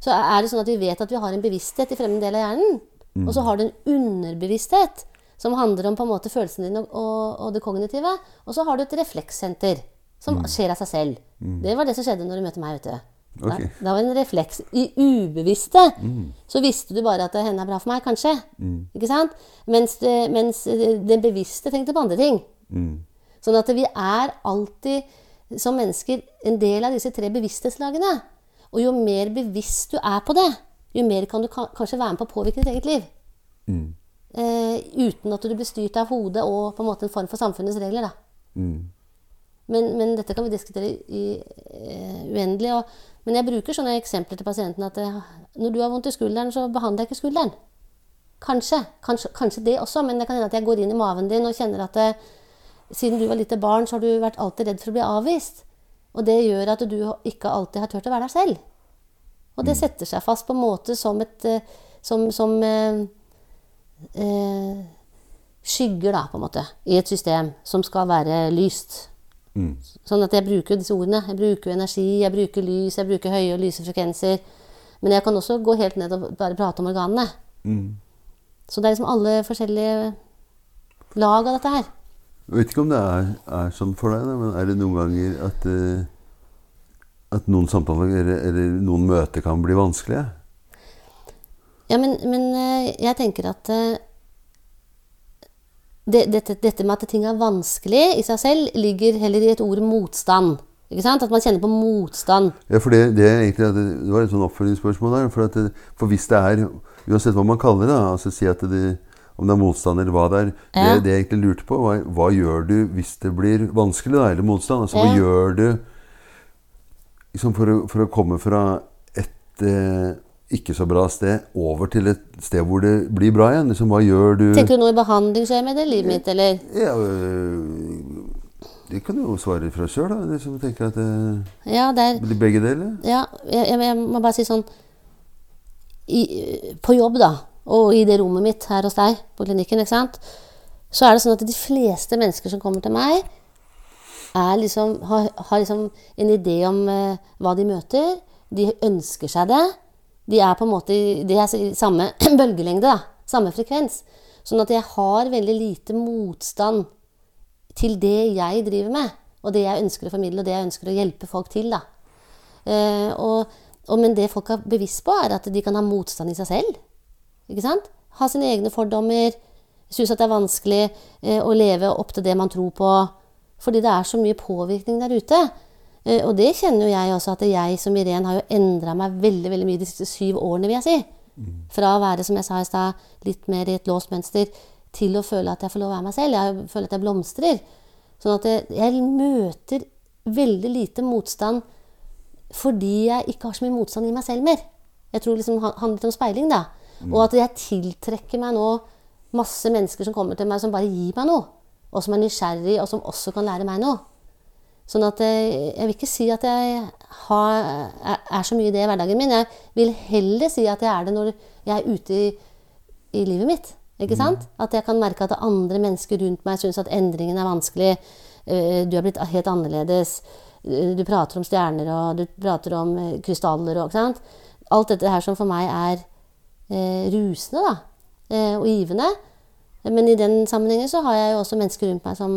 så er det sånn at vi vet at vi har en bevissthet i fremmed del av hjernen. Og så har du en underbevissthet som handler om på en måte følelsene dine og, og, og det kognitive. Og så har du et reflekssenter som skjer av seg selv. Det var det som skjedde når du møtte meg ute. Ok. Da, da var det en refleks. I ubevisste så visste du bare at henne er bra for meg, kanskje. Ikke sant? Mens, det, mens den bevisste tenkte på andre ting. Mm. Sånn at vi er alltid som mennesker en del av disse tre bevissthetslagene. Og jo mer bevisst du er på det, jo mer kan du ka- kanskje være med på å påvirke ditt eget liv. Mm. Eh, uten at du blir styrt av hodet og på en måte en form for samfunnets regler. Da. Mm. Men, men dette kan vi diskutere i eh, uendelig. Og, men jeg bruker sånne eksempler til pasienten at eh, når du har vondt i skulderen, så behandler jeg ikke skulderen. Kanskje, kanskje, kanskje det også, men det kan hende at jeg går inn i maven din og kjenner at eh, siden du var lite barn, så har du vært alltid redd for å bli avvist. Og det gjør at du ikke alltid har turt å være deg selv. Og det setter seg fast på en måte som et Som, som eh, eh, skygger, da, på en måte, i et system som skal være lyst. Mm. Sånn at jeg bruker disse ordene. Jeg bruker energi, jeg bruker lys, jeg bruker høye og lyse frekvenser. Men jeg kan også gå helt ned og bare prate om organene. Mm. Så det er liksom alle forskjellige lag av dette her. Jeg vet ikke om det er, er sånn for deg, da, men er det noen ganger at, uh, at noen samtaler eller, eller noen møter kan bli vanskelige? Ja, men, men eh, jeg tenker at eh, det, dette, dette med at ting er vanskelig i seg selv, ligger heller i et ord motstand. Ikke sant? At man kjenner på motstand. Ja, for det, det, egentlig, det, var et sånn oppfølgingsspørsmål der. For, at det, for hvis det er, uansett hva man kaller det, altså si at det, om det er motstand eller hva det er, Ja. det, jeg egentlig lurte på, var hva gjør du hvis det blir vanskelig, da, eller motstand? Altså, hva gjør du liksom, for, å, for å komme fra et eh, ikke så bra sted over til et sted hvor det blir bra igjen? Liksom, hva gjør du Tenker du noe i behandlingsøyemed eller livet mitt, eller? ja, øh, Det kan du jo svare fra sjøl, da. Liksom, tenker at det Ja, det er blir begge deler. Ja, jeg, jeg, jeg må bare si sånn i, På jobb, da, og i det rommet mitt her hos deg på klinikken, ikke sant, så er det sånn at de fleste mennesker som kommer til meg, er liksom, har, har liksom en idé om eh, hva de møter. De ønsker seg det. De er på en måte de er i samme bølgelengde, da. Samme frekvens. Sånn at jeg har veldig lite motstand til det jeg driver med, og det jeg ønsker å formidle, og det jeg ønsker å hjelpe folk til. da. Eh, og, og, men det folk er bevisst på, er at de kan ha motstand i seg selv. Ikke sant? Ha sine egne fordommer. Synes at det er vanskelig eh, å leve opp til det man tror på. Fordi det er så mye påvirkning der ute. Eh, og det kjenner jo jeg også, at jeg som Irén har jo endra meg veldig veldig mye de siste syv årene, vil jeg si. Fra å være, som jeg sa i stad, litt mer i et låst mønster, til å føle at jeg får lov å være meg selv. Jeg føler at jeg blomstrer. Sånn at jeg, jeg møter veldig lite motstand fordi jeg ikke har så mye motstand i meg selv mer. Jeg tror liksom han- handler litt om speiling, da. Og at jeg tiltrekker meg nå masse mennesker som kommer til meg som bare gir meg noe. Og som er nysgjerrig, og som også kan lære meg noe. Sånn at jeg, jeg vil ikke si at jeg har, er, så mye i det i hverdagen min. Jeg vil heller si at jeg er det når jeg er ute i, i livet mitt. Ikke sant? At jeg kan merke at andre mennesker rundt meg syns at endringen er vanskelig. Eh, Du er blitt helt annerledes. Eh, Du prater om stjerner, og du prater om eh, krystaller og ikke sant? Alt dette her som for meg er eh, rusende da, eh, og givende. Men i den sammenhengen så har jeg jo også mennesker rundt meg som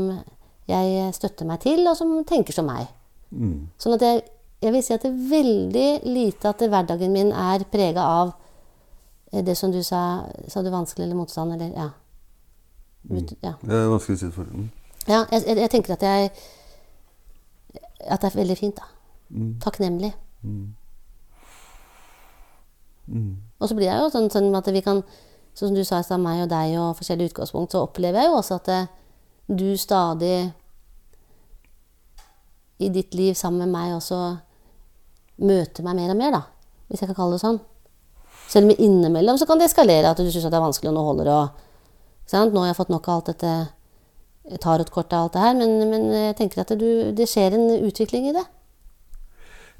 jeg støtter meg til, og som tenker som meg. Mm. Sånn at jeg, jeg vil si at det er veldig lite at hverdagen min er prega av eh, det som du sa, sa du vanskelig eller motstand, eller ja. Mm. ja. Det er vanskelig å si det for. Mm. Ja, jeg, jeg, jeg tenker at jeg At det er veldig fint, da. Mm. Takknemlig. Mm. Mm. Og så blir jeg jo sånn, sånn at vi kan Sånn som du sa i stad, meg og deg og forskjellige utgangspunkt, så opplever jeg jo også at eh, du stadig i ditt liv sammen med meg også møter meg mer og mer, da. Hvis jeg kan kalle det sånn. Selv om innimellom så kan det eskalere, at du syns det er vanskelig, og nå holder det? Nå har jeg fått nok av alt dette tarotkortet og alt det her, men, men jeg tenker at du, det skjer en utvikling i det.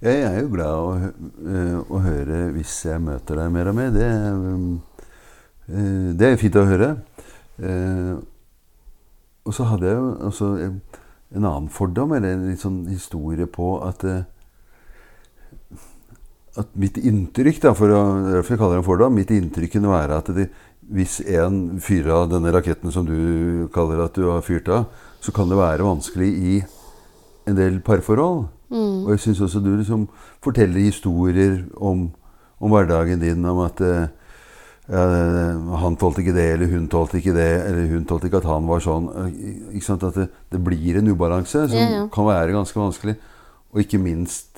Jeg er jo glad å, eh, å høre hvis jeg møter deg mer og mer. Det, Eh, det er fint å høre. Og så hadde jeg jo også en, en annen fordom, eller en litt sånn historie på at eh, at mitt inntrykk, da, for å, derfor jeg kaller det en fordom, mitt inntrykk kunne være at de, hvis en fyrer av denne raketten som du kaller at du har fyrt av, så kan det være vanskelig i en del parforhold. Og jeg syns også du liksom forteller historier om, om hverdagen din, om at eh, han tålte ikke det, eller hun tålte ikke det, eller hun tålte ikke at han var sånn. Eh, Ikke sant? At det, det blir en ubalanse som Ja, ja. kan være ganske vanskelig. Og ikke minst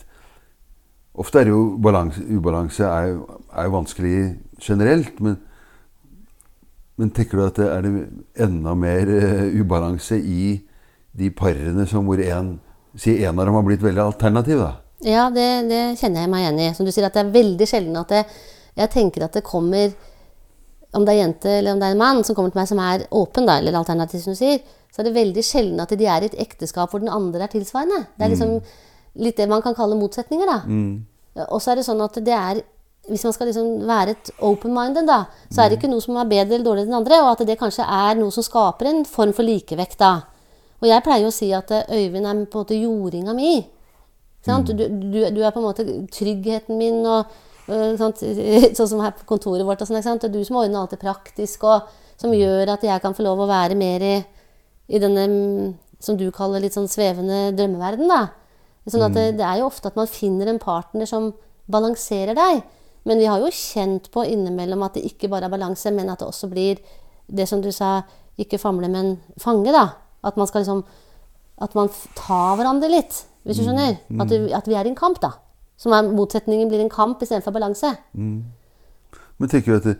Ofte er det jo balans, ubalanse er, er jo vanskelig generelt, men, men tenker du at det er det enda mer uh, ubalanse i de parene som hvor en, si en av dem har blitt veldig alternativ, da? Ja, det, det kjenner jeg meg igjen i. Som du sier, at det er veldig sjelden at det, jeg tenker at det kommer Om det er jente eller om det er en mann som kommer til meg som er åpen, da, eller alternativ, som du sier, så er det veldig sjelden at de er i et ekteskap hvor den andre er tilsvarende. Det er liksom litt det man kan kalle motsetninger, da. Og så er det sånn at det er Hvis man skal liksom være et open-minded, da, så er det ikke noe som er bedre eller dårligere enn andre, og at det kanskje er noe som skaper en form for likevekt, da. Og jeg pleier jo å si at eh, Øyvind er på en måte jordinga mi. Sant? Du, du, du er på en måte tryggheten min, og øh, sånn som her på kontoret vårt. Sånn, sant? Det er du som ordner alt det praktiske, og som gjør at jeg kan få lov å være mer i, i denne mm, som du kaller litt sånn svevende drømmeverden. da. Sånn at det, det er jo ofte at man finner en partner som balanserer deg. Men vi har jo kjent på innimellom at det ikke bare er balanse, men at det også blir det som du sa, ikke famle, men fange. da. At man skal liksom At man tar hverandre litt, hvis du skjønner. At, du, at vi er i en kamp, da. Som er motsetningen blir en kamp istedenfor balanse. Men tenker du at det,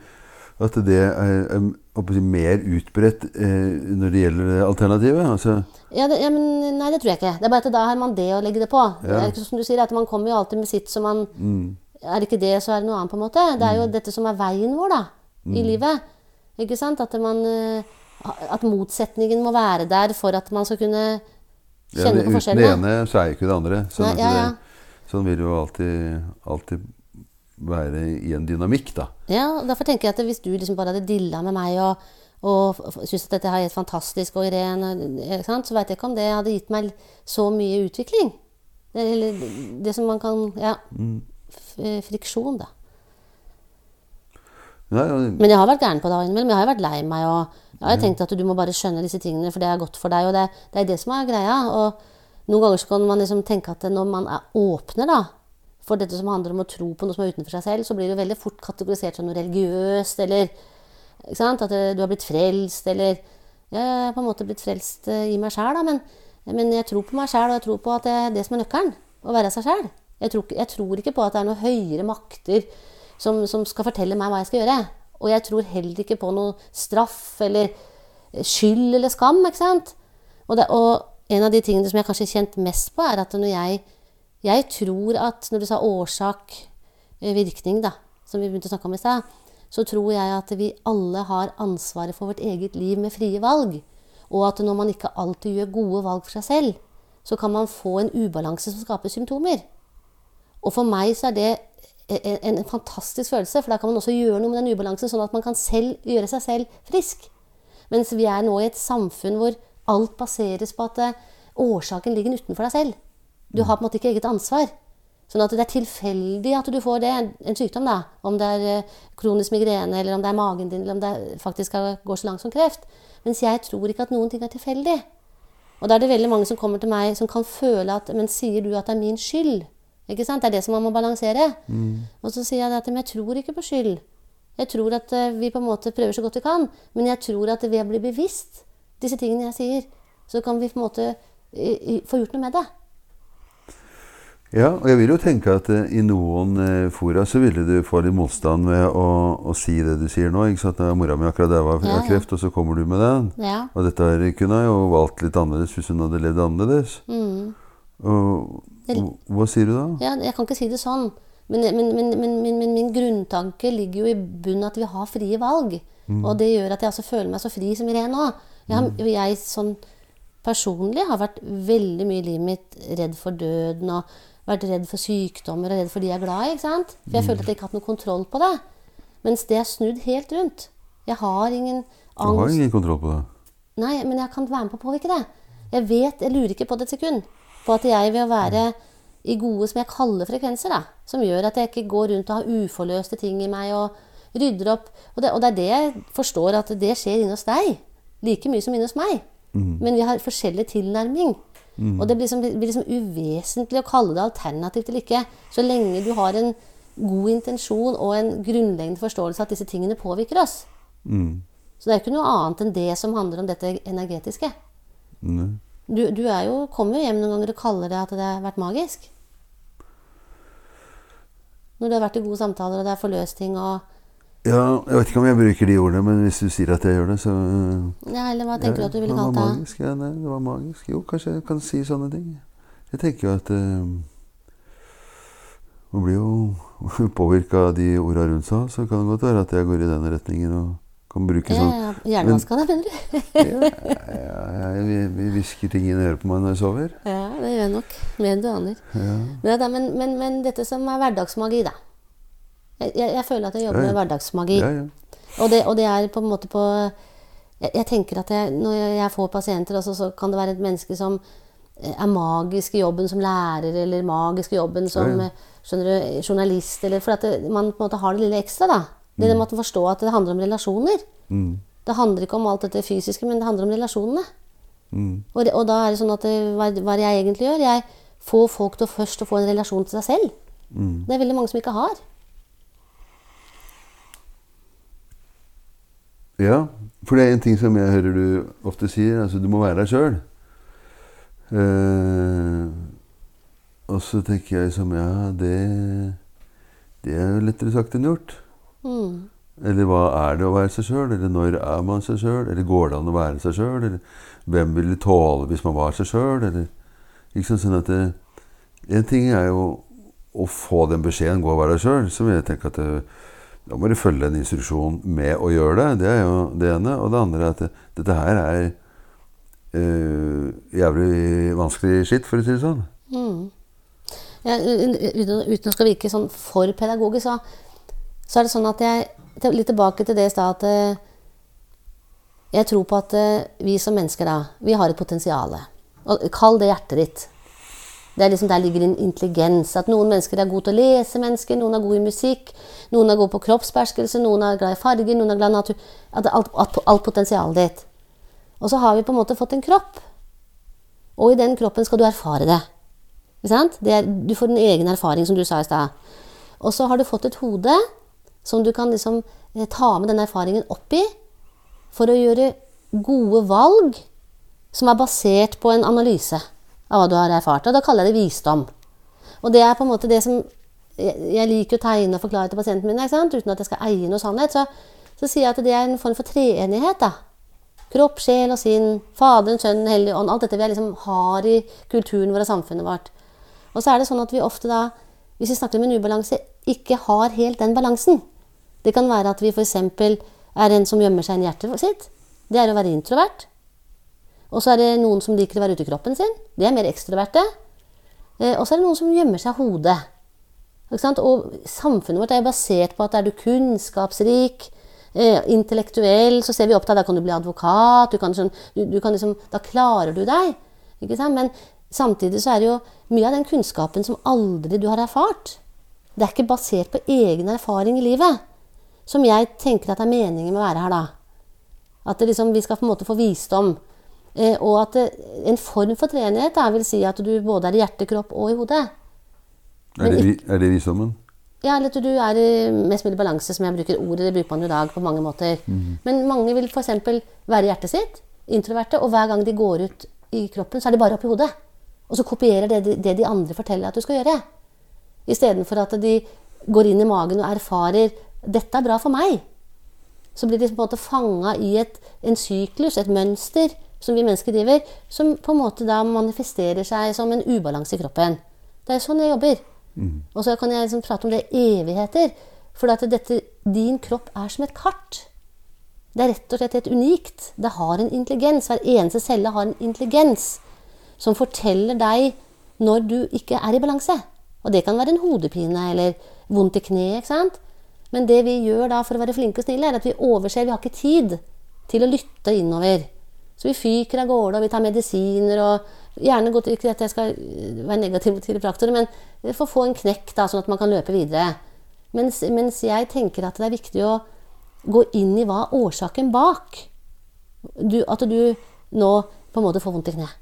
at det er, er mer utbredt eh, når det gjelder alternativet? Altså, Ja, det, ja, men Nei, det tror jeg ikke. Det er bare at da har man det å legge det på. Det er ikke som du sier, at Man kommer jo alltid med sitt som man Er det ikke det, så er det noe annet, på en måte. Det er jo dette som er veien vår da, i livet. Ikke sant? At, man, eh, at motsetningen må være der for at man skal kunne ja, kjenne det- på uten det ene, så er jo ikke det andre. Sånn, Nei, ja, ja. Det, sånn vil det jo alltid, alltid være i en dynamikk, da. Ja, og Derfor tenker jeg at hvis du liksom bare hadde dilla med meg og, og syntes at dette her er helt fantastisk, og ikke sant, så veit jeg ikke om det hadde gitt meg så mye utvikling. Eller det som man kan Ja. eh, Friksjon, da. Nei, og- Men jeg har vært gæren på det innimellom. Jeg har vært lei meg. og Jeg har tenkt at du må bare skjønne disse tingene, for det er godt for deg. og Det, det er det som er greia. og Noen ganger så kan man liksom tenke at når man er åpner da, for dette som handler om å tro på noe som er utenfor seg selv, så blir det veldig fort kategorisert som noe religiøst, eller at eh, du har blitt frelst, eller Jeg er på en måte blitt frelst eh, i meg sjæl, men, men jeg tror på meg sjæl, og jeg tror på at det er det som er nøkkelen. Å være seg sjæl. Jeg, jeg tror ikke på at det er noen høyere makter som, som skal fortelle meg hva jeg skal gjøre. Og jeg tror heller ikke på noe straff eller skyld eller skam. ikke sant? Og, det, og en av de tingene som jeg kanskje har kjent mest på, er at når jeg Jeg tror at når du sa årsak, eh, da, som vi begynte å snakke om i stad, så tror jeg at vi alle har ansvaret for vårt eget liv med frie valg. Og at når man ikke alltid gjør gode valg for seg selv, så kan man få en ubalanse som skaper symptomer. Og for meg så er det en, en fantastisk følelse, for da kan man også gjøre noe med den ubalansen, sånn at man kan selv gjøre seg selv frisk. Mens vi er nå i et samfunn hvor alt baseres på at eh, årsaken ligger utenfor deg selv. Du har på en måte ikke eget ansvar. Sånn at det er tilfeldig at du får det, en, sykdom, da. Om det er eh, kronisk migrene, eller om det er magen din, eller om det faktisk går så langt som kreft. Mens jeg tror ikke at noen ting er tilfeldig. Og da er det veldig mange som kommer til meg som kan føle at Men sier du at det er min skyld? Ikke sant? Det er det som man må balansere. Og så sier jeg at men jeg tror ikke på skyld. Jeg tror at eh, vi på en måte prøver så godt vi kan. Men jeg tror at ved å bli bevisst disse tingene jeg sier, så kan vi på en måte eh, få gjort noe med det. Ja, og jeg vil jo tenke at eh, i noen eh, fora så ville du få litt motstand ved å, å si det du sier nå. ikke sant? Nå er Mora mi akkurat daua av Ja, ja. kreft, og så kommer du med den. Ja. Og dette her kunne jeg jo valgt litt annerledes hvis hun hadde levd annerledes. Mm. Og, og hva sier du da? Ja, jeg kan ikke si det sånn. Men, men, men, men, min grunntanke ligger jo i bunnen at vi har frie valg. Og det gjør at jeg altså føler meg så fri som Irene nå. Jeg, og jeg sånn personlig har vært veldig mye i livet mitt redd for døden og vært redd for sykdommer og redd for de jeg er glad i. ikke sant? For jeg følte at jeg ikke hadde noe kontroll på det. Mens det er snudd helt rundt. Jeg har ingen angst. Du har ingen kontroll på det. Nei, men jeg kan være med på å påvirke det. Jeg vet, jeg lurer ikke på det et sekund. På at jeg ved å være i gode, som jeg kaller frekvenser, da, som gjør at jeg ikke går rundt og har uforløste ting i meg og rydder opp. Og det, og det er det jeg forstår at det skjer inne hos deg. Like mye som inne hos meg. Men vi har forskjellig tilnærming. Og det blir, liksom, det blir liksom uvesentlig å kalle det alternativt eller ikke. Så lenge du har en god intensjon og en grunnleggende forståelse av at disse tingene påvirker oss. Mm. Så det er ikke noe annet enn det som handler om dette energetiske. Du, du er jo, kommer jo hjem noen ganger og kaller det at det har vært magisk. Når det har vært i gode samtaler, og det er forløst ting og Ja, jeg vet ikke om jeg bruker de ordene, men hvis du sier at jeg gjør det, så Ja, eller hva tenker du at du ville kalt det? magisk. Ja, nei, det var magisk. Jo, kanskje jeg kan si sånne ting. Jeg tenker jo at uh, Man blir jo påvirka av de orda rundt seg, så kan det godt være at jeg går i den retningen og kan bruke Ja, sånn ja, Hjernevaska deg, mener du? ja, ja, vi, vi hvisker ting inn i øret på meg når jeg sover. Ja, det gjør jeg nok. Mer enn du aner. Ja. Men, men, men, men dette som er hverdagsmagi, da. Jeg, jeg, jeg føler at jeg jobber Ja, ja. med hverdagsmagi. Og det, og det er på en måte på Jeg, jeg tenker at når jeg, får pasienter, også, så kan det være et menneske som eh, er magisk i jobben som lærer, eller magisk i jobben som eh, skjønner du, journalist. Eller, for at det, man på en måte har det lille ekstra. da. Det det med å forstå at det handler om relasjoner. Mm. Det handler ikke om alt dette fysiske, men det handler om relasjonene. Mm. Og, og da er det sånn at det, hva, hva jeg egentlig gjør? Jeg får folk til å først å få en relasjon til seg selv. Mm. Det er veldig mange som ikke har. Ja, for det er en ting som jeg hører du ofte sier. Altså, du må være deg sjøl. Uh, og så tenker jeg som ja, det, det er jo lettere sagt enn gjort. Mm. Eller hva er det å være seg sjøl? Eller når er man seg sjøl? Eller går det an å være seg sjøl? Eller hvem ville tåle hvis man var seg sjøl? Eller ikke sant, sånn at det, En ting er jo å få den beskjeden 'gå og være deg sjøl', som jeg tenker at det, da må du følge en instruksjon med å gjøre det. Det er jo det ene. Og det andre er at det, dette her er uh, jævlig vanskelig skitt, for å si det sånn. Mm. Ja, uten, uten å skal virke sånn for pedagogisk, så, så er det sånn at jeg Litt tilbake til det i stad at eh, jeg tror på at eh, vi som mennesker da, vi har et potensial. Kall det hjertet ditt. Liksom Der ligger en intelligens. At noen mennesker er gode til å lese mennesker, noen er gode i musikk, noen er gode på kroppsbeherskelse, noen er glad i farger, noen er glad i natur at alt, alt, alt potensialet ditt. Og så har vi på en måte fått en kropp. Og i den kroppen skal du erfare det. Det er, du får en egen erfaring, som du sa i stad. Og så har du fått et hode som du kan liksom eh, ta med den erfaringen opp i for å gjøre gode valg som er basert på en analyse av hva du har erfart. Og da kaller jeg det visdom. Og det er på en måte det som Jeg, liker å tegne og forklare til pasientene mine, ikke sant? uten at jeg skal eie noe sannhet. Så, så sier jeg at det er en form for treenighet. da. Kropp, sjel og sinn. Faderen, Sønnen, Hellig Ånd. Alt dette vi liksom har i kulturen vår og samfunnet vårt. Og så er det sånn at vi ofte da, hvis vi snakker om en ubalanse, ikke har helt den balansen. Det kan være at vi f.eks. er en som gjemmer seg i hjertet sitt. Det er å være introvert. Og så er det noen som liker å være ute i kroppen sin. De er mer ekstroverte. Eh, og så er det noen som gjemmer seg hodet. Og samfunnet vårt er basert på at er du kunnskapsrik, eh, intellektuell, så ser vi opp til deg. Da kan du bli advokat. Du kan, sånn, du, du kan liksom, da klarer du deg. Men samtidig så er det jo mye av den kunnskapen som aldri du har erfart. Det er ikke basert på egen erfaring i livet. Som jeg tenker at er meningen med å være her, da. At liksom, vi skal på en måte få visdom. Eh, og at det, en form for treenighet vil si at du både er i hjerte, kropp og i hodet. Er det, ikke, er det visdommen? Ja, eller at du er i mest mulig balanse, som jeg bruker ordet. Det bruker man i dag på mange måter. Men mange vil f.eks. være i hjertet sitt, introverte, og hver gang de går ut i kroppen, så er de bare oppi hodet. Og så kopierer det, de- det de andre forteller at du skal gjøre. Istedenfor at de går inn i magen og erfarer 'dette er bra for meg'. Så blir de på en måte fanga i et, en syklus, et mønster, som vi mennesker driver, som på en måte da manifesterer seg som en ubalanse i kroppen. Det er sånn jeg jobber. Og så kan jeg liksom prate om det evigheter. For at dette, din kropp er som et kart. Det er rett og slett helt unikt. Det har en intelligens. Hver eneste celle har en intelligens som forteller deg når du ikke er i balanse. Og det kan være en hodepine eller vondt i kneet. ikke sant? Men det vi gjør da for å være flinke og snille, er at vi overser Vi har ikke tid til å lytte innover. Så vi fyker av gårde, og vi tar medisiner og Gjerne godt, Ikke at jeg skal øh, være negativ mot kiropraktorer, men for å få en knekk, da, sånn at man kan løpe videre. Mens, mens jeg tenker at det er viktig å gå inn i hva årsaken bak. Du, at du nå på en måte får vondt i kneet.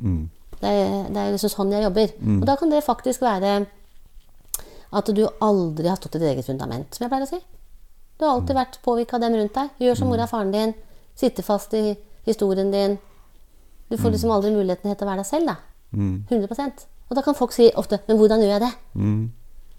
Mm. Det det er liksom sånn jeg jobber. Og da kan det faktisk være at du aldri har stått i ditt eget fundament, som jeg pleier å si. Du har alltid vært påvirka av dem rundt deg. Gjør som mora og faren din. Sitter fast i historien din. Du får liksom aldri muligheten til å være deg selv, da. 100% Og da kan folk si ofte 'Men hvordan gjør jeg det?'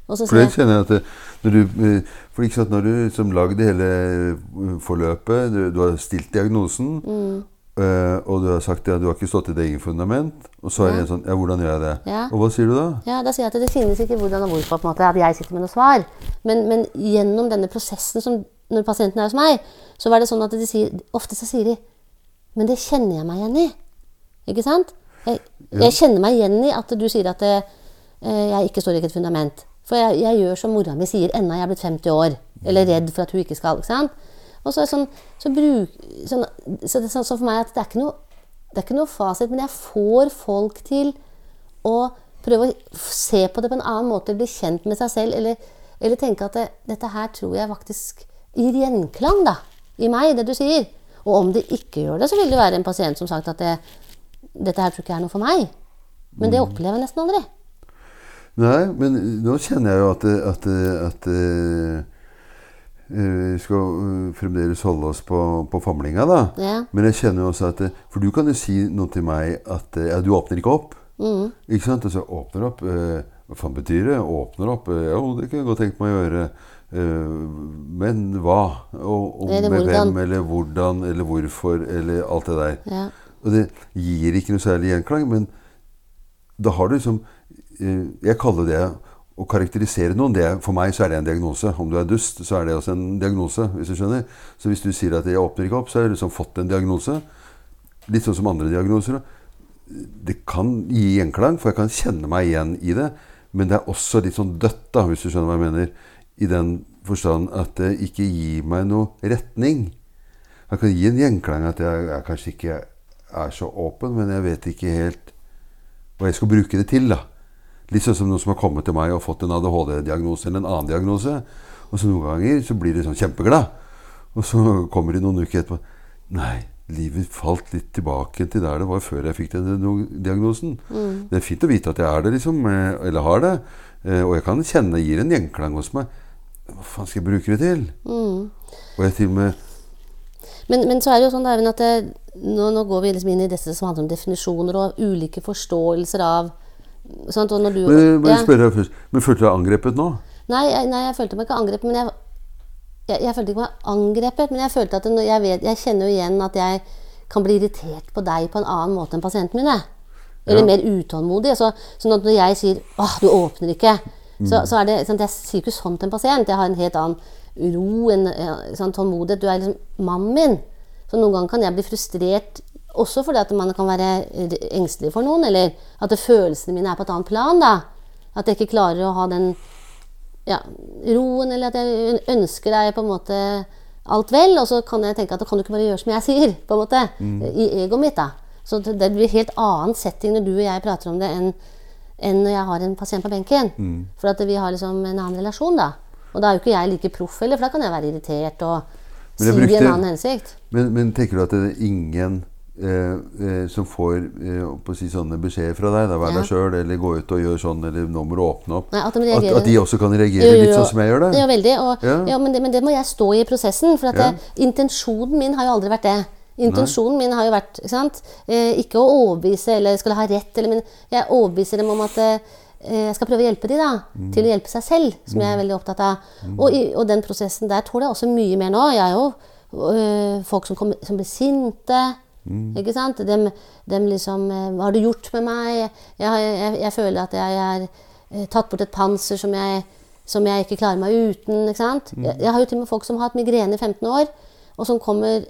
Og så For det kjenner jeg at det, når du, eh, for ikke sant, når du som lagde hele eh, forløpet, du, du har stilt diagnosen, Mm. eh, og du har sagt at du har ikke stått i ditt eget fundament, og så er det en sånn Ja, hvordan gjør jeg det? Ja. Og hva sier du da? Ja, da sier jeg at det finnes ikke hvordan og hvorfor på en måte, at jeg sitter med noe svar. Men, men gjennom denne prosessen, som, når pasienten er hos meg, så var det sånn at de sier, ofte så sier de Men det kjenner jeg meg igjen i. Ikke sant? Jeg, jeg kjenner meg igjen i at du sier at det, eh, jeg ikke står i et fundament. For jeg, jeg gjør som mora mi sier, enda jeg er blitt 50 år. Eller redd for at hun ikke skal. ikke sant? Og så, sånn, så, bruk, sånn, så det er sånn, for meg at det er ikke noe det er ikke noe fasit, men jeg får folk til å prøve å se på det på en annen måte, bli kjent med seg selv, eller, eller tenke at det, dette her tror jeg faktisk gir gjenklang da, i meg, det du sier. Og om det ikke gjør det, så vil det være en pasient som sagt at det, dette her tror ikke er noe for meg. Men det opplever jeg nesten aldri. Nei, men nå kjenner jeg jo at, at, at, at eh, Vi skal eh, fremdeles holde oss på, på famlinga, da. Ja. Men jeg kjenner jo også at For du kan jo si noe til meg at eh, Ja, du åpner ikke opp. Mm. Ikke sant? Og så åpner opp. Hva faen betyr det? Åpner opp? Jo, det kunne jeg godt tenkt meg å gjøre. Eh, men hva? Og, og med hvem? Eller hvordan? Eller hvorfor? Eller alt det der. Ja. Og det gir ikke noe særlig gjenklang, men da har du liksom eh, Jeg kaller det å karakterisere noen. Det, for meg så er det en diagnose. Om du er dust, så er det også en diagnose. hvis du skjønner. Så hvis du sier at 'jeg åpner ikke opp', så har du liksom fått en diagnose. Litt sånn som andre diagnoser. Det kan gi gjenklang, for jeg kan kjenne meg igjen i det. Men det er også litt sånn dødt, da, hvis du skjønner hva jeg mener. I den forstand at det ikke gir meg noe retning. Jeg kan gi en gjenklang at jeg, jeg kanskje ikke er så åpen, men jeg vet ikke helt hva jeg skal bruke det til. da. Litt sånn som noen som har kommet til meg og fått en ADHD-diagnose eller en annen diagnose. Og så noen ganger så blir de sånn kjempeglad. Og så kommer de noen uker etterpå. Nei, livet falt litt tilbake til der det var før jeg fikk den diagnosen. diagnosen. Det er fint å vite at jeg er det, liksom. eh, Eller har det. Eh, Og jeg kan kjenne gir en gjenklang hos meg. Hva faen skal jeg bruke det til? Og jeg til og med Men, men så er det jo sånn Eivind, at det, nå, nå går vi liksom inn i dette som handler om definisjoner og ulike forståelser av sant? Og når du, Men, men, Ja. deg først. men følte du deg angrepet nå? Nei, jeg, nei, jeg følte meg ikke angrepet, men jeg, jeg, jeg følte ikke meg angrepet, men jeg følte at det, jeg, vet, jeg kjenner jo igjen at jeg kan bli irritert på deg på en annen måte enn pasienten min. Eller Ja. mer utålmodig. Så, sånn at når jeg sier 'åh, du åpner ikke', så, så er det sant, Jeg sier ikke sånn til en pasient. Jeg har en helt annen ro, en sånn tålmodighet. Du er liksom mannen min. Så noen ganger kan jeg bli frustrert også fordi at man kan være engstelig for noen, eller at følelsene mine er på et annet plan. da. At jeg ikke klarer å ha den ja, roen, eller at jeg ønsker deg på en måte alt vel, og så kan jeg tenke at da kan du ikke bare gjøre som jeg sier, på en måte, i egoet mitt. da. Så det, det blir helt annen setting når du og jeg prater om det, enn enn når jeg har en pasient på benken. For at vi har liksom en annen relasjon, da. Og da er jo ikke jeg like proff heller, for da kan jeg være irritert og si jeg brukte- en annen hensikt. Men, men tenker du at det er ingen eh, eh, som får eh, å si sånne beskjeder fra deg? Da, Vær Ja. deg sjøl, eller gå ut og gjør sånn, eller nå må du åpne opp. Nei, at de at, at de også kan reagere litt sånn som jeg gjør det? Ja, veldig. Og, Ja. ja. men, det, men det må jeg stå i prosessen. For at Ja. det, intensjonen min har jo aldri vært det. Intensjonen min har jo vært? Eh, ikke å overbevise eller skulle ha rett, eller, men jeg overbeviser dem om at eh, jeg skal prøve å hjelpe dem da, Mm. til å hjelpe seg selv, som jeg er veldig opptatt av. Og, og den prosessen der tåler jeg også mye mer nå. Jeg er jo øh, folk som, kom, som blir sinte. Mm. Ikke sant? Dem, dem liksom eh, Hva har du gjort med meg? Jeg, jeg, jeg føler at jeg er eh, tatt bort et panser som jeg, som jeg ikke klarer meg uten. Ikke sant? Mm. Jeg, jeg har jo til og med folk som har hatt migrene i 15 år, og som kommer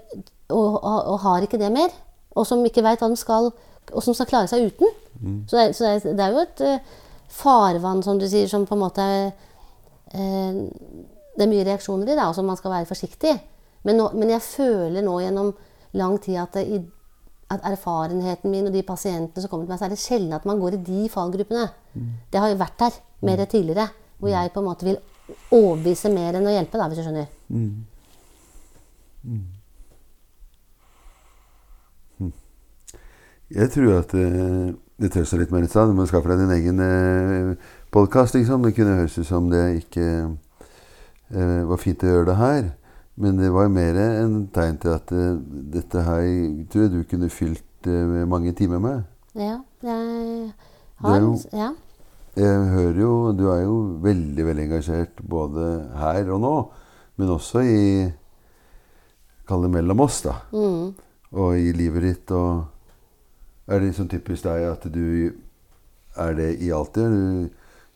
og, og, har ikke det mer. Og som ikke veit hva de skal Og som skal klare seg uten. Mm. Så, det, så det, det er jo et uh, farvann, som du sier, som på en måte uh, det er mye reaksjoner i det, og som man skal være forsiktig. Men, nå, men jeg føler nå gjennom lang tid at, i, at erfarenheten min og de pasientene som kommer til meg, så er det sjelden at man går i de fallgruppene. Det har jo vært der mer tidligere, hvor jeg på en måte vil overbevise mer enn å hjelpe, da, hvis du skjønner. Jeg tror at uh, det tør seg litt mer i stad. Du må skaffe deg din egen uh, podkast. Liksom. Det kunne høres ut som det ikke uh, var fint å gjøre det her. Men det var mer en tegn til at uh, dette her tror jeg du kunne fylt uh, mange timer med. Ja, jeg Det har jo- ja. Jeg hører jo Du er jo veldig, veldig engasjert både her og nå, men også i Kall det mellom oss, da. Mm. Og i livet ditt. Og er det liksom typisk deg at du er det i alltid? Du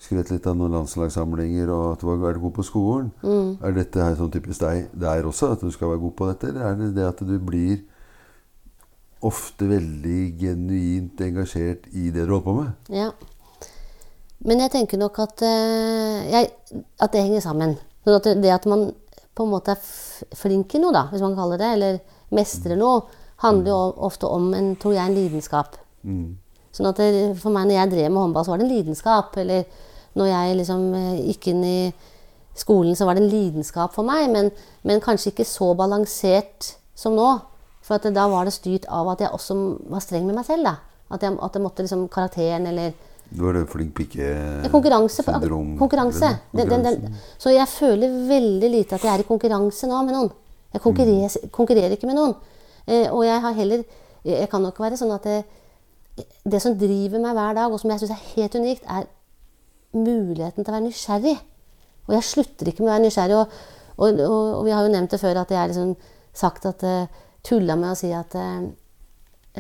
skrøt litt av noen landslagssamlinger og at du var vært god på skolen. Mm. Er dette her sånn typisk deg der også, at du skal være god på dette? Eller er det det at du blir ofte veldig genuint engasjert i det du holder på med? Ja. Men jeg tenker nok at, uh, jeg, at det henger sammen. Sånn at det, det at man på en måte er flink i noe, da, hvis man kaller det, eller mestrer noe, handler jo ofte om en, tror jeg, en lidenskap. Mm. Sånn at det, for meg når jeg drev med håndball, så var det en lidenskap. Eller når jeg liksom eh, gikk inn i skolen, så var det en lidenskap for meg. Men, men kanskje ikke så balansert som nå. For at det, da var det styrt av at jeg også var streng med meg selv. da. At jeg, at jeg måtte liksom karakteren eller Du var det flink ja, Konkurranse. pike-syndrom? konkurranse. Den, den, den. Så jeg føler veldig lite at jeg er i konkurranse nå med noen. Jeg konkurrerer, konkurrerer ikke med noen. Eh, og jeg har heller Jeg kan nok være sånn at det, det som driver meg hver dag, og som jeg syns er helt unikt, er muligheten til å være nysgjerrig. Og jeg slutter ikke med å være nysgjerrig. Og, og, og, og vi har jo nevnt det før at jeg har liksom sagt at uh, Tulla med å si at eh,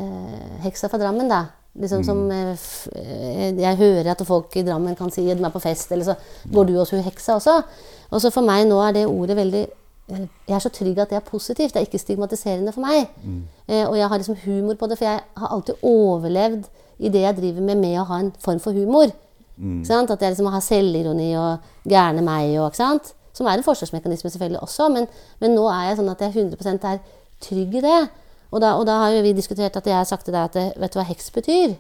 eh, heksa fra Drammen, da. Liksom som eh, eh, Jeg hører at folk i Drammen kan si at de er på fest, eller så går du også hun heksa også. Og så for meg nå er det ordet veldig eh, Jeg er så trygg at det er positivt. Det er ikke stigmatiserende for meg. Eh, og jeg har liksom humor på det, for jeg har alltid overlevd i det jeg driver med, med å ha en form for humor. Mm. sant? At jeg liksom har selvironi og gærne meg og? Som er en forsvarsmekanisme selvfølgelig også, men, men nå er jeg sånn at jeg 100% er trygg i det. Og da, og da har jo vi diskutert at jeg har sagt til deg at det, vet du hva heks betyr?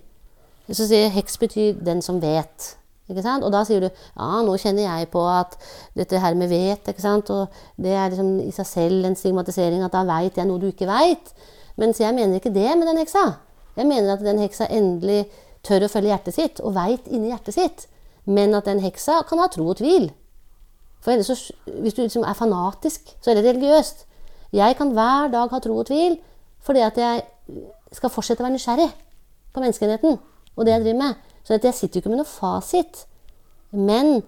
Så sier heks betyr den som vet. Og da sier du ja, nå kjenner jeg på at dette her med vet, og det er liksom i seg selv en stigmatisering at da veit jeg noe du ikke veit. Men jeg mener ikke det med den heksa. Jeg mener at den heksa endelig tør å følge hjertet sitt, og veit inni hjertet sitt. Men at den heksa kan ha tro og tvil. For ellers Hvis du liksom er fanatisk, så er det religiøst. Jeg kan hver dag ha tro og tvil fordi at jeg skal fortsette å være nysgjerrig på menneskeheten og det jeg driver med. Så jeg sitter jo ikke med noe fasit. Men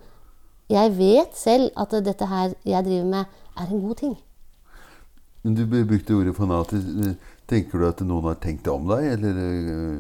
jeg vet selv at dette her jeg driver med, er en god ting. Men du brukte ordet fanatisk. Tenker du at noen har tenkt det om deg, eller øh,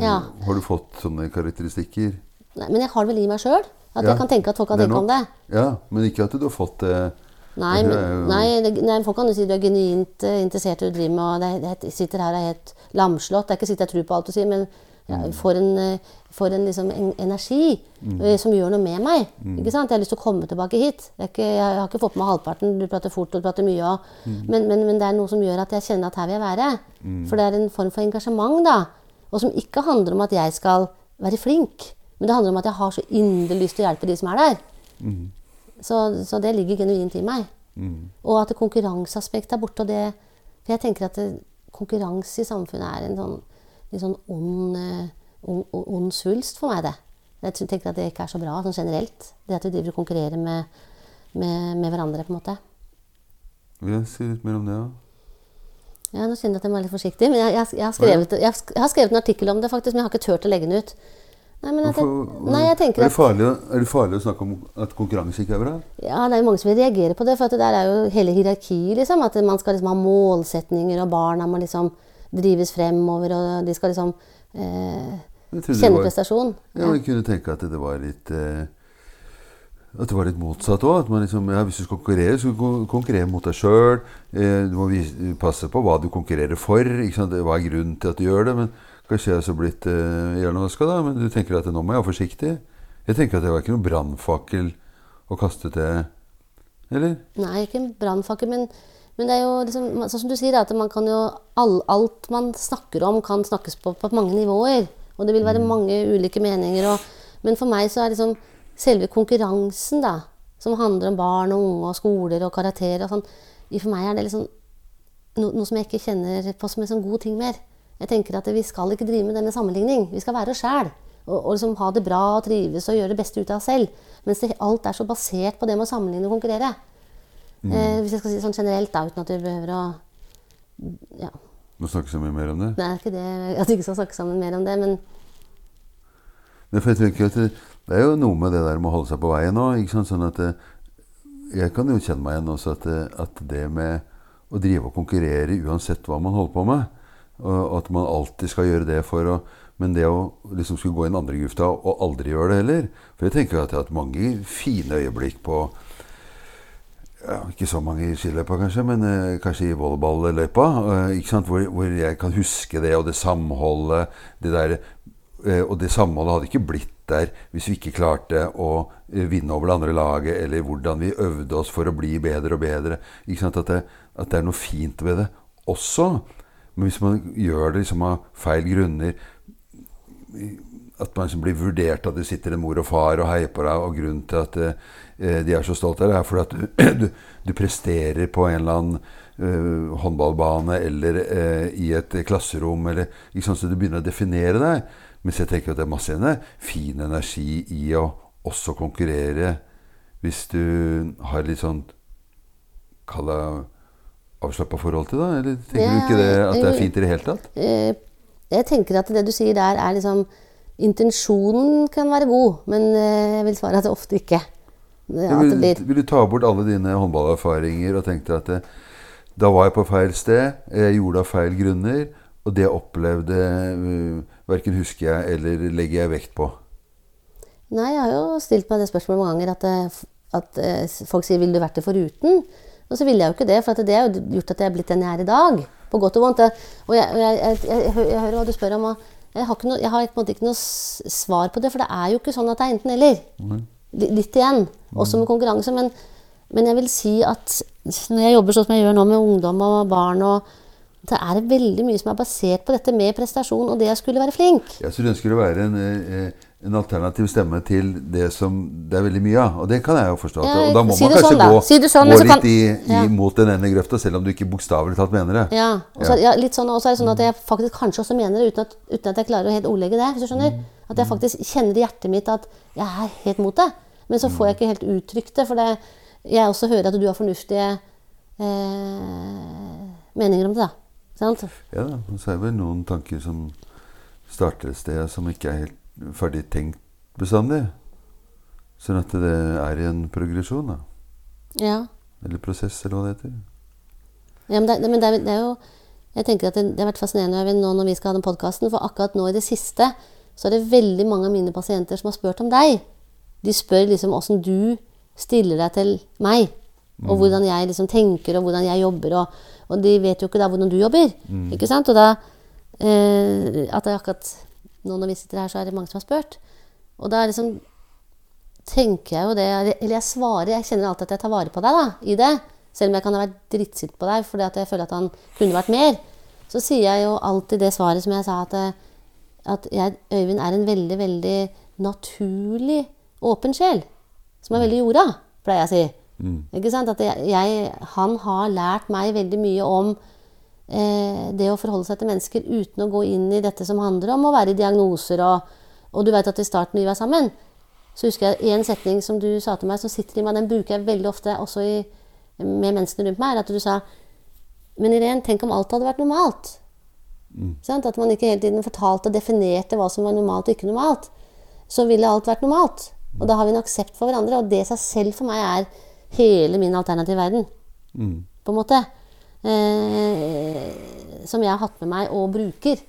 Ja. har du fått sånne karakteristikker? Nei, men jeg har det vel i meg sjøl. At Ja, jeg kan tenke at folk har tenkt om det. Ja, men ikke at du har fått det Nei, men, nei, det, nei, folk kan jo si du er genuint eh, interessert i du driver med. og det, det sitter her og er helt lamslått. Det er ikke sikkert jeg tror på alt du sier, men ja, får en, eh, får en, liksom, en energi mm. som gjør noe med meg. Ikke sant? Jeg har lyst til å komme tilbake hit. Jeg, ikke, jeg har ikke fått med halvparten. Du prater fort og du prater mye. Og, men, men, men det er noe som gjør at jeg kjenner at her vil jeg være. For det er en form for engasjement, da. Og som ikke handler om at jeg skal være flink. Men det handler om at jeg har så inderlig lyst til å hjelpe de som er der. Så, så det ligger genuint i meg. Og at konkurranseaspektet er borte. Og det, for jeg tenker at det, konkurranse i samfunnet er en sånn, litt sånn ond, eh, ond, ond svulst for meg. det. Jeg tenker at det ikke er så bra sånn generelt. Det at vi driver og konkurrerer med, med, med hverandre. på en måte. Vil jeg si litt mer om det? da? Ja, Nå kjenner jeg at jeg må være litt forsiktig, men jeg, jeg, jeg, har skrevet, jeg, har skrevet en artikkel om det, faktisk, men jeg har ikke turt å legge den ut. Nei, men at jeg, nei, jeg tenker er, at det farlig, er det farlig å snakke om at konkurranse ikke er bra? Ja, det er jo mange som vil reagere på det, for det der er jo hele hierarkiet, liksom. At man skal liksom ha målsetninger, og barna må liksom drives fremover, og de skal liksom eh, kjenne prestasjon. Ja, men kunne tenke at det var litt eh, At det var litt motsatt òg. At man liksom, ja, hvis du skal konkurrere, så skal du konkurrere mot deg sjøl. Eh, du må vise, passe på hva du konkurrerer for. Hva er grunnen til at du gjør det? Men Kanskje jeg er så blitt eh, hjernevaska, da. Men du tenker at nå må jeg være forsiktig? Jeg tenker at det var ikke noen brannfakkel å kaste til Eller? Nei, ikke en brannfakkel, men, men det er jo liksom, sånn som du sier, at man kan jo all, Alt man snakker om, kan snakkes på på mange nivåer. Og det vil være mange ulike meninger. Og, men for meg så er liksom selve konkurransen, da, som handler om barn og unge og skoler og karakterer og sånn, for meg er det liksom no, noe som jeg ikke kjenner på som en sånn god ting mer. Jeg tenker at vi skal ikke drive med denne sammenligning. Vi skal være oss sjæl. Og, og liksom ha det bra og trives og gjøre det beste ut av oss selv. Mens det, alt er så basert på det med å sammenligne og konkurrere. Eh, hvis jeg skal si det sånn generelt, da, uten at vi behøver å ja. Må snakke så mye mer om det? Nei, Det er ikke det at vi ikke skal snakke sammen mer om det, men Nei, for jeg tenker at det, det er jo noe med det der med å holde seg på veien òg. Sånn at jeg kan jo kjenne meg igjen også at det, at det med å drive og konkurrere uansett hva man holder på med, og at man alltid skal gjøre det for å Men det å liksom skulle gå i den andre grufta og aldri gjøre det heller For jeg tenker at jeg har hatt mange fine øyeblikk på ja, Ikke så mange i skiløypa, kanskje, men eh, kanskje i volleyballøypa. Eh. Hvor, hvor jeg kan huske det, og det samholdet det der, eh, Og det samholdet hadde ikke blitt der hvis vi ikke klarte å eh, vinne over det andre laget, eller hvordan vi øvde oss for å bli bedre og bedre. At det, at det er noe fint ved det også. Men hvis man gjør det liksom av feil grunner At man liksom blir vurdert at det sitter en mor og far og heier på deg, og grunnen til at eh, de er så stolte av det er fordi at du, du, presterer på en eller annen uh, håndballbane eller uh, i et klasserom, eller sånn, så du begynner å definere deg. Mens jeg tenker at det er masse fin energi i å også konkurrere hvis du har litt sånn Kall det avslappa forhold til det? Eller tenker Ja, du ikke det at det er fint i det hele tatt? eh, jeg tenker at det du sier der, er liksom Intensjonen kan være god, men eh, jeg vil svare at det ofte ikke. Eh, vil, vil du ta bort alle dine håndballerfaringer og tenke at det, da var jeg på feil sted, jeg gjorde det av feil grunner, og det jeg opplevde, uh, verken husker jeg eller legger jeg vekt på? Nei, jeg har jo stilt meg det spørsmålet mange ganger at, eh, at eh, folk sier 'ville du vært det foruten'? Og så ville jeg jo ikke det, for det har jo gjort at jeg er blitt den jeg er i dag. På godt og vondt. Og jeg, jeg, jeg, jeg, hører hva du spør om, og jeg har, ikke noe, har ikke noe svar på det, for det er jo ikke sånn at det er enten-eller. Li- Litt igjen, også med konkurranse. Men, men jeg vil si at når jeg jobber sånn som jeg gjør nå med ungdom og barn og det er veldig mye som er basert på dette med prestasjon og det jeg skulle være flink. Jeg så du ønsker å være en, eh, en alternativ stemme til det som det er veldig mye av. Og det kan jeg jo forstå. Ja, og da må si man kanskje sånn, gå, Si sånn, gå litt kan- i, i, Ja. mot den ene grøfta, selv om du ikke bokstavelig talt mener det. Ja, og så, ja, litt sånn, og så er det sånn at jeg faktisk kanskje også mener det uten at, uten at jeg klarer å helt ordlegge det. hvis du skjønner. At jeg faktisk kjenner i hjertet mitt at jeg er helt mot det. Men så får jeg ikke helt uttrykt det. For det, jeg også hører at du har fornuftige eh, meninger om det. da. Sant? Ja og så er det vel noen tanker som starter et sted som ikke er helt ferdig tenkt bestandig. Sånn at det er i en progresjon, da. Ja. Eller prosess, eller hva det heter. ja men det, men det, er, det er jo Jeg tenker at det, det har vært fascinerende nå når vi skal ha den podkasten, for akkurat nå i det siste så er det veldig mange av mine pasienter som har spurt om deg. De spør liksom åssen du stiller deg til meg. Og hvordan jeg liksom tenker, og hvordan jeg jobber. Og, og de vet jo ikke da hvordan du jobber. Ikke sant? Og da eh, At det akkurat nå når vi sitter her, så er det mange som har spurt. Og da liksom tenker jeg jo det Eller jeg svarer Jeg kjenner alltid at jeg tar vare på deg da, i det. Selv om jeg kan ha vært drittsint på deg fordi at jeg føler at han kunne vært mer. Så sier jeg jo alltid det svaret som jeg sa, at, eh, at jeg, Øyvind er en veldig, veldig naturlig åpen sjel. Som er veldig jorda, pleier jeg å si. Ikke sant? At jeg, han har lært meg veldig mye om eh, det å forholde seg til mennesker uten å gå inn i dette som handler om å være i diagnoser. Og, og du vet at i starten vi var sammen, så husker jeg en setning som du sa til meg, som sitter i meg, den bruker jeg veldig ofte også i, med menneskene rundt meg, er at du sa Men Irén, tenk om alt hadde vært normalt. Sant? At man ikke hele tiden fortalte og definerte hva som var normalt og ikke normalt. Så ville alt vært normalt. Og da har vi en aksept for hverandre. Og det i seg selv for meg er hele min alternative verden. På en måte. Eh, som jeg har hatt med meg og bruker.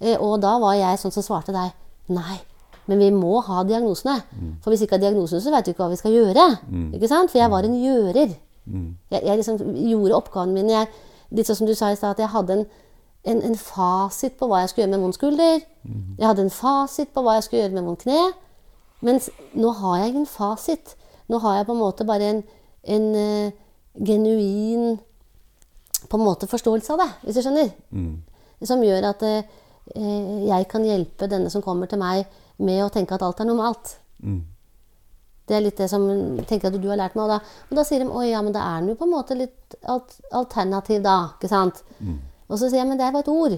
Eh, og da var jeg sånn som svarte deg Nei, men vi må ha diagnosene. For hvis ikke har diagnosene, så vet vi ikke hva vi skal gjøre. Ikke sant? For jeg var en gjører. Jeg, jeg liksom gjorde oppgavene mine. Jeg, litt sånn som du sa i stad, at jeg hadde en, en, en fasit på hva jeg skulle gjøre med vond skulder. Jeg hadde en fasit på hva jeg skulle gjøre med vond kne. Mens nå har jeg en fasit. Nå har jeg på en måte bare en, en uh, genuin på en måte forståelse av det, hvis du skjønner. Som gjør at eh, jeg kan hjelpe denne som kommer til meg, med å tenke at alt er normalt. Det er litt det som tenker at du har lært meg. Og da, og da sier de oi, ja, men da er den jo på en måte litt alt, alternativ, da. ikke sant? Og så sier jeg men det er bare et ord.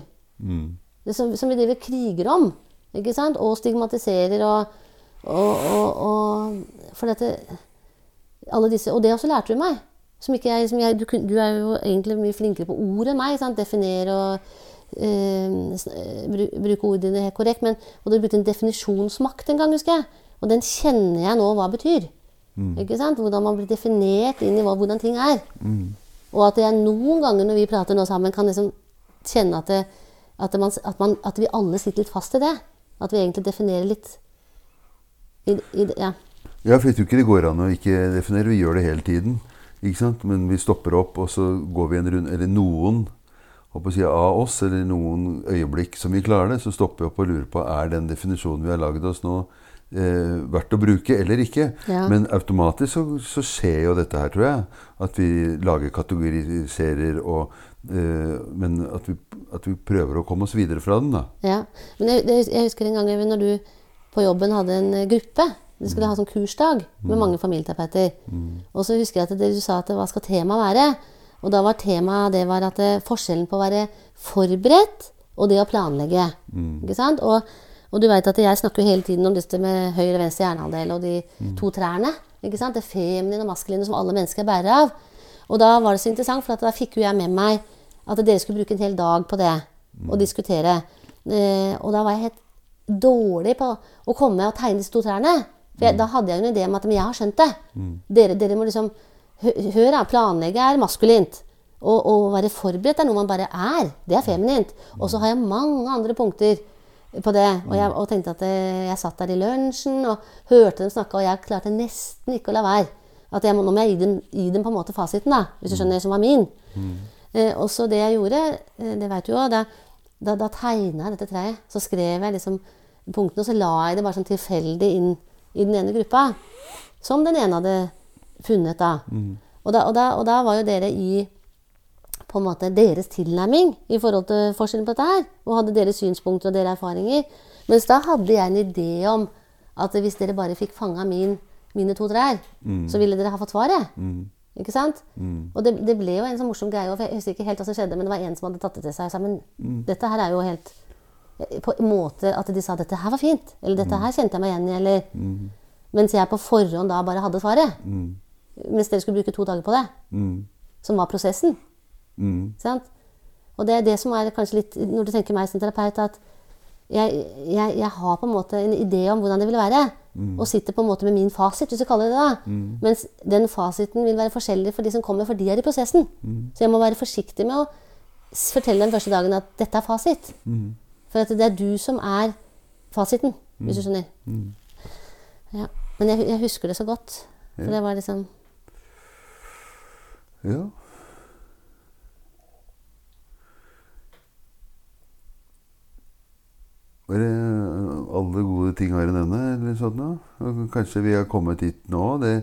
Det som, som vi driver kriger om. ikke sant? Og stigmatiserer og, og, og, og For dette alle disse, Og det også lærte du meg. Som ikke jeg, som jeg, du, du er jo egentlig mye flinkere på ord enn meg. Sant? Definere og eh, eh, bru- bruke ordene helt korrekt. Men, og du brukte en definisjonsmakt en gang, husker jeg. Og den kjenner jeg nå hva betyr. Ikke sant? Hvordan man blir definert inn i hva, hvordan ting er. Og at jeg noen ganger når vi prater nå sammen, kan liksom kjenne at, det, at, man, at, man, at vi alle sitter litt fast i det. At vi egentlig definerer litt i, i, ja. Ja, for jeg tror ikke det går an å ikke definere. Vi gjør det hele tiden. Ikke sant? Men vi stopper opp, og så går vi en runde Eller noen å si, av oss, eller noen øyeblikk som vi klarer det, så stopper vi opp og lurer på er den definisjonen vi har laget oss nå, eh, verdt å bruke eller ikke. Ja. Men automatisk så, så skjer jo dette her, tror jeg. At vi lager kategoriserer og eh, Men at vi, at vi prøver å komme oss videre fra den, da. ja. Men jeg, jeg husker en gang Øyvind, når du på jobben hadde en eh, gruppe. Du skulle ha sånn kursdag med mange familieterapeuter. Og så husker jeg at det, du sa at hva skal temaet være? Og da var temaet det var at forskjellen på å være forberedt og det å planlegge. Ikke sant? Og, og du vet at jeg snakker hele tiden om dette med høyre og venstre hjernehalvdel og de to trærne. Ikke sant? Det feminine og maskuline som alle mennesker bærer av. Og da var det så interessant, for at da fikk jo jeg med meg at dere skulle bruke en hel dag på det. Og diskutere. Eh, og da var jeg helt dårlig på å komme og tegne disse to trærne. For jeg, da hadde jeg jo en idé om at men jeg har skjønt det. Dere, dere må liksom hø- Hør, da. Planlegge er maskulint. Og å være forberedt er noe man bare er. Det er feminint. Og så har jeg mange andre punkter på det. Og jeg og tenkte at eh, jeg satt der i lunsjen og hørte dem snakke, og jeg klarte nesten ikke å la være. At jeg nå må jeg gi dem, gi dem på en måte fasiten, da, hvis du skjønner, som var min. Eh, og så det jeg gjorde, eh, det vet du jo, da, da, da tegna jeg dette treet. Så skrev jeg liksom punktene, og så la jeg det bare sånn tilfeldig inn i den ene gruppa. Som den ene hadde funnet, da. Og, da, og, da og da var jo dere i på en måte deres tilnærming i forhold til forskjellen på dette her. Og hadde deres synspunkter og deres erfaringer. Mens da hadde jeg en idé om at hvis dere bare fikk fanga min, mine to trær, så ville dere ha fått svaret. Ikke sant? Og det, det ble jo en sånn morsom greie. Jeg husker ikke helt hva som skjedde, men det var en som hadde tatt det til seg og sa men dette her er jo helt På en måte at de sa dette her var fint. Eller dette her kjente jeg meg igjen i. Eller Mens jeg på forhånd da bare hadde svaret. Mens dere skulle bruke to dager på det. Som var prosessen. Sant? Og det er det som er kanskje litt Når du tenker meg som terapeut, at jeg, jeg, jeg har på en måte en idé om hvordan det vil være. Og sitter på en måte med min fasit, hvis du kaller det det. da. Mens den fasiten vil være forskjellig for de som kommer, for de er i prosessen. Så jeg må være forsiktig med å fortelle den første dagen at dette er fasit. For at det er du som er fasiten, hvis du skjønner. Ja. Men jeg, jeg husker det så godt. For det var liksom Ja. Var det alle gode ting har i nevne? eller sånn noe? Kanskje vi har kommet dit nå. Det,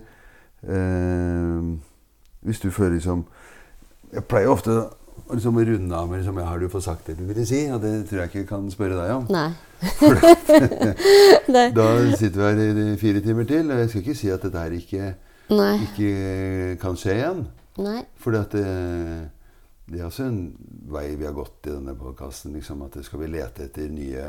eh, hvis du føler liksom Jeg pleier ofte å liksom runde av med liksom, ja, 'Har du fått sagt det du ville si?' Og det tror jeg ikke jeg kan spørre deg om. Nei. Da sitter vi her i fire timer til, og jeg skal ikke si at dette her ikke, ikke kan skje igjen. Nei. For det, det er også en vei vi har gått i denne podkasten. Liksom, at skal vi lete etter nye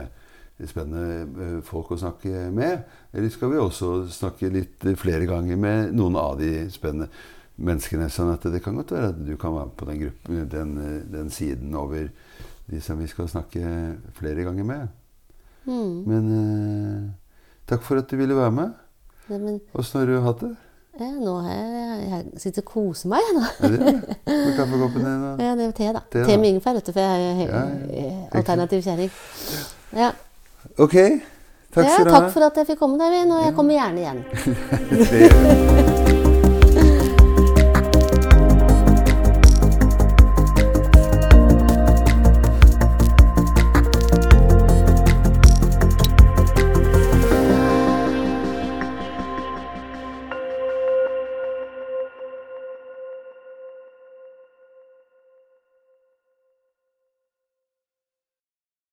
spennende eh, folk å snakke med? Eller skal vi også snakke litt eh, flere ganger med noen av de spennende menneskene? Sånn at det kan godt være at du kan være på den, gruppen, den, den siden over de som vi skal snakke flere ganger med. Mm. Men eh, takk for at du ville være med. Åssen har du hatt det? ja, nå har jeg, jeg sitter og koser meg, nå. Er det det? Med kaffekoppen din? og- Ja, det er te, da. Te, Te, med ingefær, vet du, for jeg er ja, Ja, eh, alternativ kjerring. Ja. Ok. Takk skal du ha. takk for at jeg fikk komme, David. Og jeg kommer gjerne igjen.